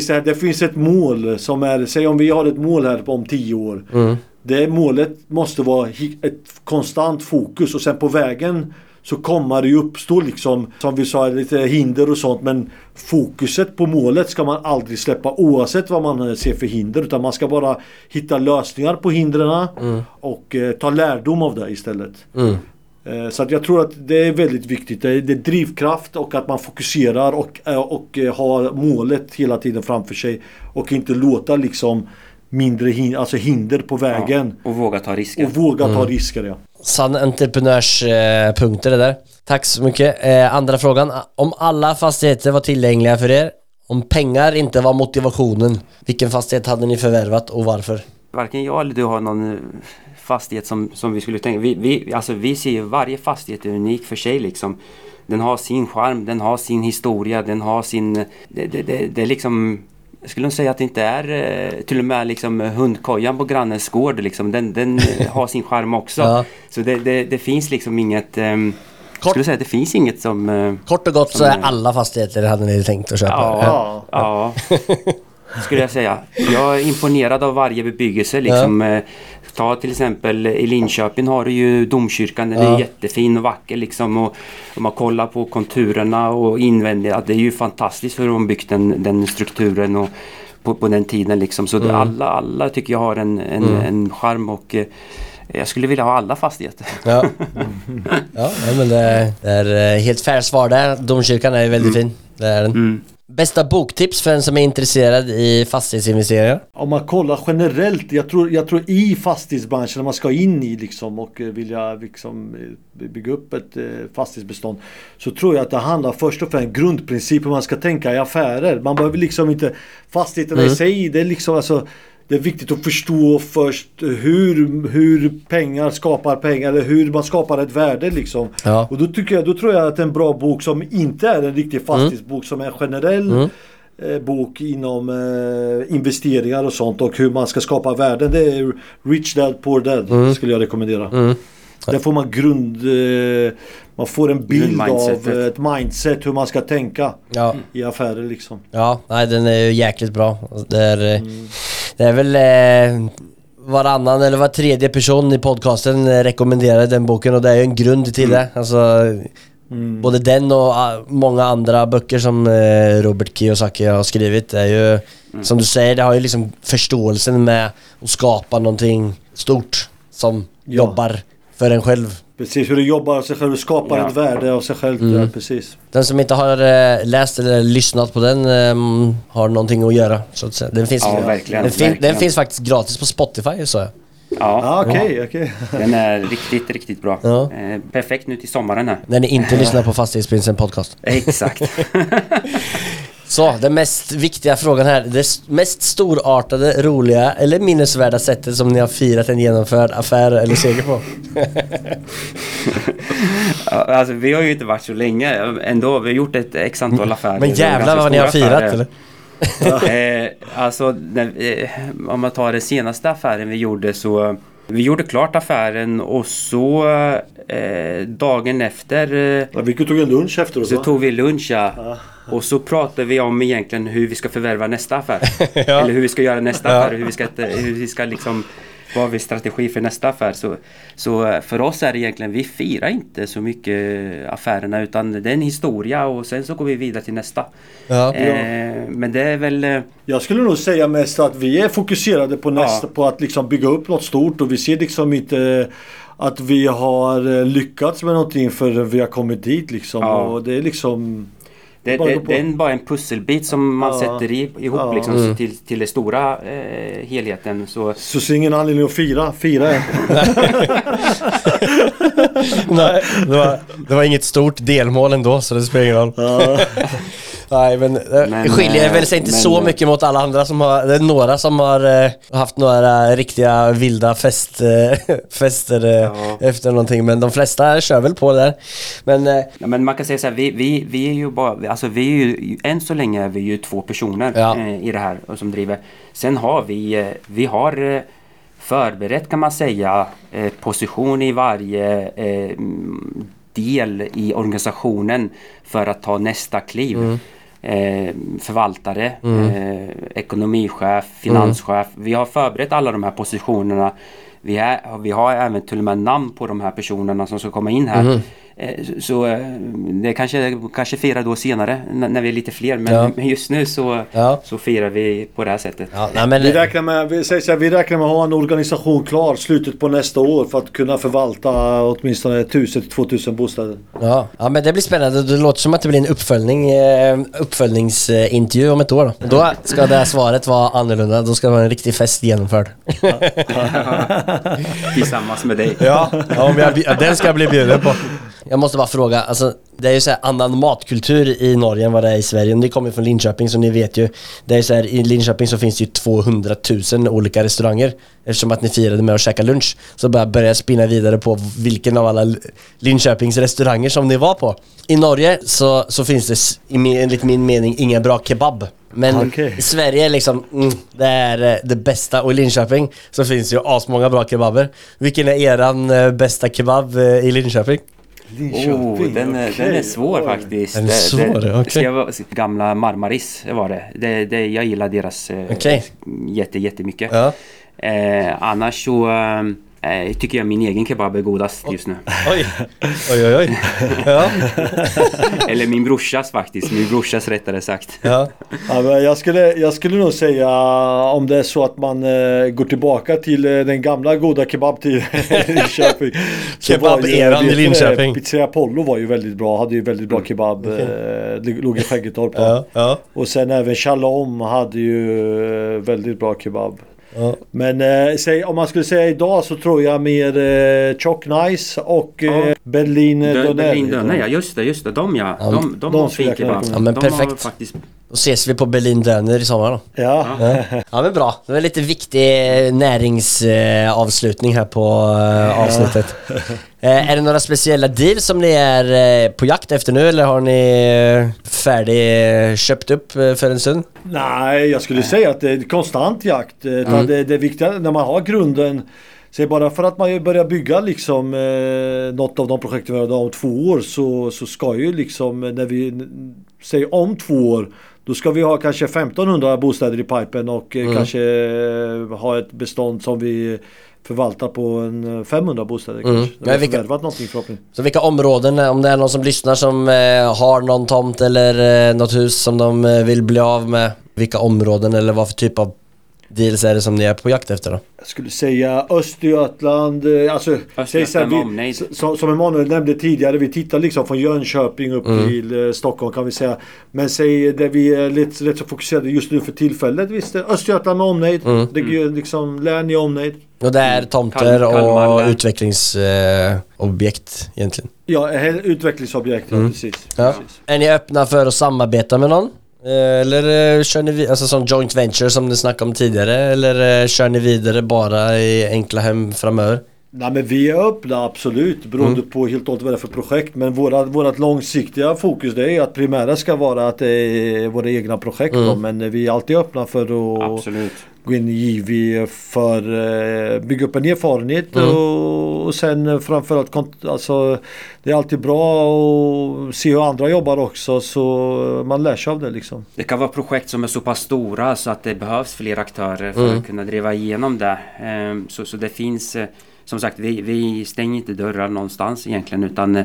Säg så här, det finns ett mål som är, säg om vi har ett mål här om tio år. Det målet måste vara ett konstant fokus och sen på vägen så kommer det ju uppstå liksom, som vi sa, lite hinder och sånt. Men fokuset på målet ska man aldrig släppa oavsett vad man ser för hinder. Utan man ska bara hitta lösningar på hindren och eh, ta lärdom av det istället. Eh, Så att jag tror att det är väldigt viktigt. Det är, drivkraft och att man fokuserar och, eh, och eh, har målet hela tiden framför sig. Och inte låta liksom mindre hin- alltså hinder på vägen. Och våga ta risker. Och våga ta risker ja. Sann entreprenörspunkter det där. Tack så mycket. Eh, andra frågan. Om alla fastigheter var tillgängliga för er, om pengar inte var motivationen, vilken fastighet hade ni förvärvat och varför? Varken jag eller du har någon eh, fastighet som, som vi skulle tänka. Vi, vi, alltså vi ser ju varje fastighet är unik för sig liksom. Den har sin charm, den har sin historia, den har sin... Det, det, det, det är liksom... Jag skulle nog säga att det inte är eh, till och med liksom hundkojan på grannens gård liksom. Den, den har sin charm också. Ja. Så det, det, det finns liksom inget... ehm, Kort- skulle säga att det finns inget som... eh, Kort och gott så är alla fastigheter hade ni tänkt att köpa? Ja, ja. Skulle jag säga. Jag är imponerad av varje bebyggelse. Liksom, eh, Ta till exempel i Linköping har du ju domkyrkan. Den Ja. är jättefin och vacker liksom. Och om man kollar på konturerna och invändigt. att Det är ju fantastiskt hur de byggt den, den strukturen och på, på den tiden liksom. Så det- alla, alla tycker jag har en, en, en charm och eh, jag skulle vilja ha alla fastigheter. Ja, ja, men det, det är eh, helt fair svar där. Domkyrkan är väldigt fin. Det är den. Bästa boktips för en som är intresserad i fastighetsinvesteringar? Om man kollar generellt, jag tror, jag tror i fastighetsbranschen när man ska in i liksom och eh, vilja liksom eh, bygga upp ett eh, fastighetsbestånd. Så tror jag att det handlar först och främst grundprincip hur man ska tänka i affärer. Man behöver liksom inte fastigheterna i sig, det är liksom alltså det är viktigt att förstå först hur, hur pengar skapar pengar eller hur man skapar ett värde liksom. Ja. Och då, tycker jag, då tror jag att en bra bok som inte är en riktig fastighetsbok som är en generell Mm. eh, bok inom eh, investeringar och sånt och hur man ska skapa värden. Det är Rich Dad Poor Dad Mm. skulle jag rekommendera. Där får man grund... Eh, man får en bild av ett mindset hur man ska tänka Ja. i affärer liksom. Ja, nej den är ju jäkligt bra. Det är, eh, det är väl eh, varannan eller var tredje person i podcasten eh, rekommenderar den boken och det är ju en grund till det. Alltså, Både den och ah, många andra böcker som eh, Robert Kiyosaki har skrivit är ju, som du säger, det har ju liksom förståelsen med att skapa någonting stort som Ja. jobbar för en själv. Precis hur du jobbar av sig själv, du skapar Ja. ett värde av sig själv. Mm. Ja, precis. Den som inte har eh, läst eller lyssnat på den eh, har någonting att göra. Så att säga. Den, finns, Ja, verkligen, den, fin- verkligen. den finns faktiskt gratis på Spotify så jag. Ja, Ja, okej, okej. den är riktigt, riktigt bra. Ja. Eh, perfekt nu till sommaren här. När ni inte lyssnar på Fastighetsprinsen podcast. Exakt. Så, den mest viktiga frågan här. Det mest storartade, roliga eller minnesvärda sättet som ni har firat en genomförd affär eller seger på? Alltså, vi har ju inte varit så länge ändå. Vi har gjort ett x antal affärer. Mm. Men Det är jävlar vad ni har firat affärer. eller? eh, alltså, när, eh, om man tar den senaste affären vi gjorde så vi gjorde klart affären och så eh, dagen efter eh, Ja, vi tog en lunch efteråt så va? tog vi lunch ja. Och så pratade vi om egentligen hur vi ska förvärva nästa affär. Eller hur vi ska göra nästa affär. Hur vi ska, hur vi ska liksom vad har vi strategi för nästa affär? Så, så eh, för oss är det egentligen, vi firar inte så mycket affärerna utan det är en historia och sen så går vi vidare till nästa. Ja. Eh, men det är väl... eh, Jag skulle nog säga mest att vi är fokuserade på, nästa, på att liksom bygga upp något stort och vi ser liksom inte att vi har eh, lyckats med någonting förrän vi har kommit dit liksom. Ja. Och det är liksom... Det, Bara det, är bara en pusselbit som man Ja. sätter ihop Ja. liksom, Mm. till, till den stora eh, helheten. Så, Så ser ingen anledning att fira. Fira är. Nej, det var, det var inget stort delmål ändå så det spelar ingen roll. Nej men, det Men, skiljer eh, väl sig inte men, så eh, mycket mot alla andra som har, det är några som har eh, haft några riktiga vilda fest, eh, fester eh, Ja. efter någonting men de flesta kör väl på där. Men eh, Ja, men man kan säga så här, vi, vi, vi är ju bara, alltså vi är ju, än så länge är vi ju två personer Ja. eh, i det här och som driver. Sen har vi, eh, vi har eh, förberett kan man säga eh, position i varje eh, mm, del i organisationen för att ta nästa kliv. Mm. Eh, förvaltare, eh, ekonomichef, finanschef. Vi har förberett alla de här positionerna. Vi, är, vi har även till och med namn på de här personerna som ska komma in här. Mm. Eh, Så, eh, det kanske, kanske firar då senare när vi är lite fler. Men, Ja. just nu så, Ja. så firar vi på det här sättet. ja, men Vi räknar, med, vi, säger så här, vi räknar med att ha en organisation klar slutet på nästa år för att kunna förvalta åtminstone 1000-2000 bostäder. Ja, ja men det blir spännande. Det låter som att det blir en uppföljning, eh, uppföljningsintervju om ett år. Då. då ska det här svaret vara annorlunda. Då ska det vara en riktig fest genomförd. Tillsammans med dig. Ja, ja om jag, ja, den ska jag bli bjuden på. Jag måste bara fråga, alltså det är ju så här annan matkultur i Norge än vad det är i Sverige. Ni kommer från Linköping så ni vet ju. Det är så här, i Linköping så finns det ju 200 000 olika restauranger. Eftersom att ni firade med att käka lunch. Så bara börjar jag spinna vidare på vilken av alla Linköpings restauranger som ni var på. I Norge så, så finns det enligt min mening inga bra kebab. Men Okej. i Sverige är liksom, mm, det är eh, det bästa. Och i Linköping så finns det ju asmånga bra kebaber. Vilken är eran eh, bästa kebab eh, i Linköping? Oh, den, är, den är svår faktiskt. Den är svår, det, okej. vara- Gamla Marmaris var det. det, det jag gillar deras eh, Okej. jätte, jättemycket. Ja. Eh, annars så... Eh, Eh, tycker jag min egen kebab är godast just nu. Oj, oj, oj. oj. Ja. Eller min brorsas faktiskt. Min brorsas rättare sagt. Ja. Ja, men jag, skulle, jag skulle nog säga om det är så att man eh, går tillbaka till eh, den gamla goda kebabtiden i Linköping. Kebab-eran i Linköping. Pizzeria Apollo var ju väldigt bra, hade ju väldigt bra kebab. Eh, det låg i Skäggetorp. Ja, ja. Och sen även Shalom hade ju eh, väldigt bra kebab. Ja. Men eh, säg, om man skulle säga idag så tror jag mer eh, Chock Nice och eh, Ja. Berlin Dö- Doner. Berlin Döner, ja just det, just det. De ja. Ja, De, de, de har skulle fin jag kunna kebab. komma. Ja, men de Har perfekt. faktiskt, Då ses vi på Berlin Döner i sommar då. Ja. Ja men bra, det var lite viktig näringsavslutning här på eh, avsnittet. Eh, är det några speciella deals som ni är eh, på jakt efter nu eller har ni eh, färdig eh, köpt upp eh, för en stund? Nej, jag skulle säga att det är konstant jakt. Eh, Mm. Det, det är viktiga när man har grunden. Säg bara för att man börjar bygga liksom eh, något av de projekten vi har om två år så, så ska ju liksom eh, när vi säger om två år då ska vi ha kanske 1500 bostäder i pipen och Mm. eh, kanske eh, ha ett bestånd som vi förvaltar på en eh, 500 bostäder Mm. kanske. Vi har vilka- någonting förhoppningsvis. Så vilka områden, eh, om det är någon som lyssnar som eh, har någon tomt eller eh, något hus som de eh, vill bli av med, vilka områden eller vad för typ av deals är det som ni är på jakt efter då? Jag skulle säga Östergötland, eh, alltså här, med vi, omnejd. som, som Emanuel nämnde tidigare, vi tittar liksom från Jönköping upp Mm. till eh, Stockholm kan vi säga. Men säg där vi är lite, lite så fokuserade just nu för tillfället, visst det, Östergötland med omnejd. Mm. Det är ju liksom län i omnejd. Och det är tomter Kalmar- Kalmar och utvecklingsobjekt eh, egentligen. Ja, utvecklingsobjekt, ja, precis. Mm. Ja. precis. Är ni öppna för att samarbeta med någon? Eh, Eller eh, kör ni vi- alltså som joint venture som ni snackade om tidigare? Eller eh, kör ni vidare bara i enkla hem framöver? Nej men vi är öppna absolut beroende Mm. på helt och hållet vad det är för projekt. Men våra, vårat långsiktiga fokus det är att primära ska vara att det är våra egna projekt. Mm. Då, men vi är alltid öppna för att absolut. Gå in i JV för eh, bygga upp en erfarenhet Mm. och, och sen framförallt alltså, det är alltid bra att se hur andra jobbar också så man lär sig av det liksom. Det kan vara projekt som är så pass stora så att det behövs fler aktörer för Mm. att kunna driva igenom det. Ehm, Så, så det finns eh, som sagt, vi, vi stänger inte dörrar någonstans egentligen utan eh,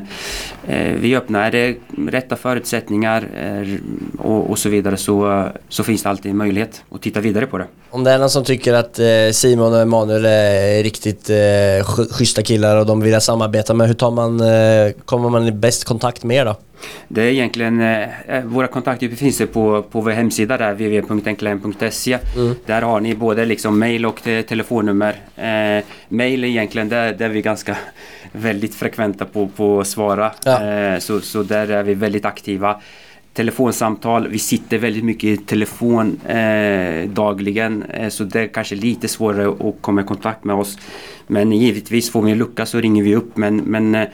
vi öppnar. Är det rätta förutsättningar eh, och, och så vidare så, så finns det alltid en möjlighet att titta vidare på det. Om det är någon som tycker att eh, Simon och Emanuel är riktigt eh, schyssta killar och de vill samarbeta med, hur tar man, eh, kommer man i bäst kontakt med er då? Det är egentligen, eh, våra kontaktuppgifter finns det på, på vår hemsida där, www.enklem.se. Där har ni både liksom mail och te- telefonnummer. Eh, mail är egentligen där, där vi är ganska väldigt frekventa på, på att svara. Ja. Eh, så, så där är vi väldigt aktiva. Telefonsamtal, vi sitter väldigt mycket i telefon eh, dagligen eh, så det är kanske lite svårare att komma i kontakt med oss. Men givetvis får vi en lucka så ringer vi upp men, men eh,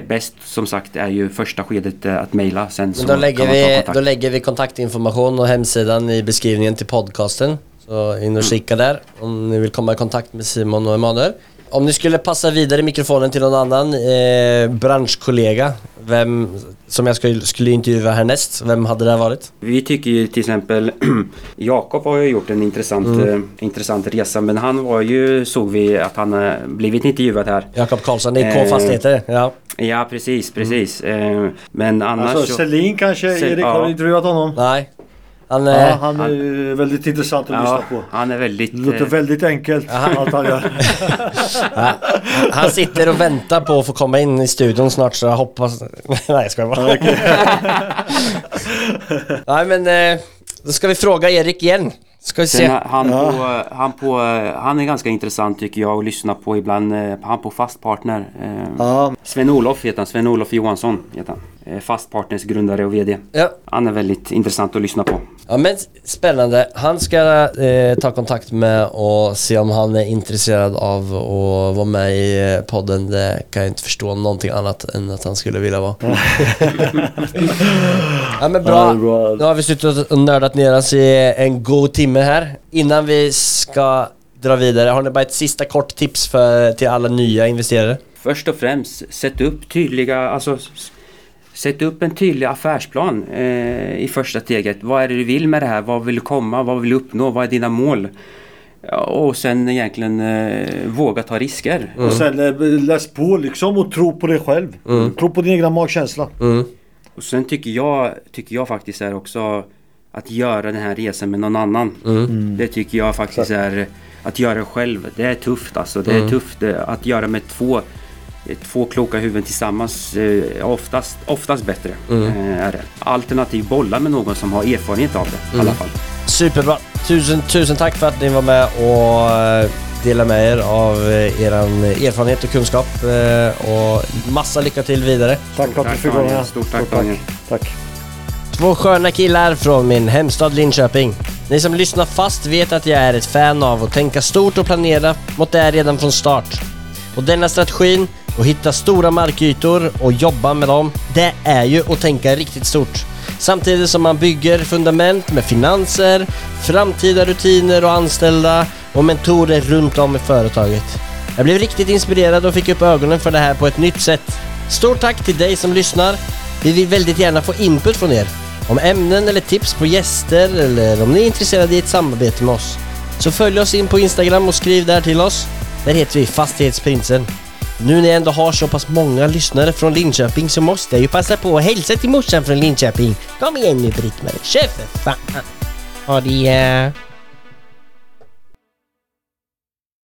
bäst som sagt är ju första skedet eh, att mejla sen Men så då lägger, vi, då lägger vi kontaktinformation och hemsidan i beskrivningen till podcasten. Så in och kika där om ni vill komma i kontakt med Simon och Emanuel. Om ni skulle passa vidare mikrofonen till någon annan eh, branschkollega, vem som jag skulle, skulle intervjua härnäst, vem hade det varit? Vi tycker ju till exempel Jakob har ju gjort en intressant, Mm. eh, intressant resa men han var ju, såg vi att han har blivit intervjuad här. Jakob Karlsson, det är K Eh, Fastigheter. Ja. Ja precis, precis. Eh, men annars Alltså så... Selin kanske, Sel- Erik har du intervjuat honom? Nej. Han, Ja, eh, han är ju väldigt intressant att Ja, lyssna på. han är väldigt... Det låter eh, väldigt enkelt allt han gör. han, han sitter och väntar på att få komma in i studion snart så jag hoppas... Nej jag skojar bara. Nej men, eh, då ska vi fråga Erik igen. Ska vi se. har han, på, han, på, han är ganska intressant tycker jag att lyssna på ibland. eh, Han på Fast Partner. eh, Ja, Sven-Olof heter han. Sven-Olof Johansson heter han. Eh, Fast Partners grundare och VD. Ja. Han är väldigt intressant att lyssna på. Ja men spännande. Han ska eh, ta kontakt med och se om han är intresserad av att vara med i eh, podden. Det kan jag inte förstå någonting annat än att han skulle vilja vara. ja men bra. Nu har vi suttit och nördat ner oss i en god timme här. Innan vi ska dra vidare, har ni bara ett sista kort tips för, till alla nya investerare? Först och främst, sätt upp tydliga, alltså Sätt upp en tydlig affärsplan eh, i första steget. Vad är det du vill med det här? Vad vill du komma? Vad vill du uppnå? Vad är dina mål? Och sen egentligen eh, våga ta risker. Och sen eh, läs på liksom och tro på dig själv. Tro på din egna magkänsla. Och sen tycker jag, tycker jag faktiskt är också att göra den här resan med någon annan. Det tycker jag faktiskt är att göra själv. Det är tufft alltså. Det är tufft eh, att göra med två Två kloka huvuden tillsammans eh, oftast, oftast bättre. Eh, är det. Alternativt bolla med någon som har erfarenhet av det i alla fall. Superbra! Tusen, tusen tack för att ni var med och eh, delade med er av eh, eran erfarenhet och kunskap. eh, Och massa lycka till vidare. Tack för att du fick vara med. Stort tack, Daniel. Tack. Två sköna killar från min hemstad Linköping. Ni som lyssnar fast vet att jag är ett fan av att tänka stort och planera mot det redan från start. Och denna strategin, och hitta stora markytor och jobba med dem, det är ju att tänka riktigt stort. Samtidigt som man bygger fundament med finanser, framtida rutiner och anställda och mentorer runt om i företaget. Jag blev riktigt inspirerad och fick upp ögonen för det här på ett nytt sätt. Stort tack till dig som lyssnar. Vi vill väldigt gärna få input från er. Om ämnen eller tips på gäster eller om ni är intresserade i ett samarbete med oss. Så följ oss in på Instagram och skriv där till oss. Där heter vi Fastighetsprinsen. Nu när jag ändå har så pass många lyssnare från Linköping så måste jag ju passa på att hälsa till morsan från Linköping. Kom igen nu Britt-Marie, kör för fan! Ha det!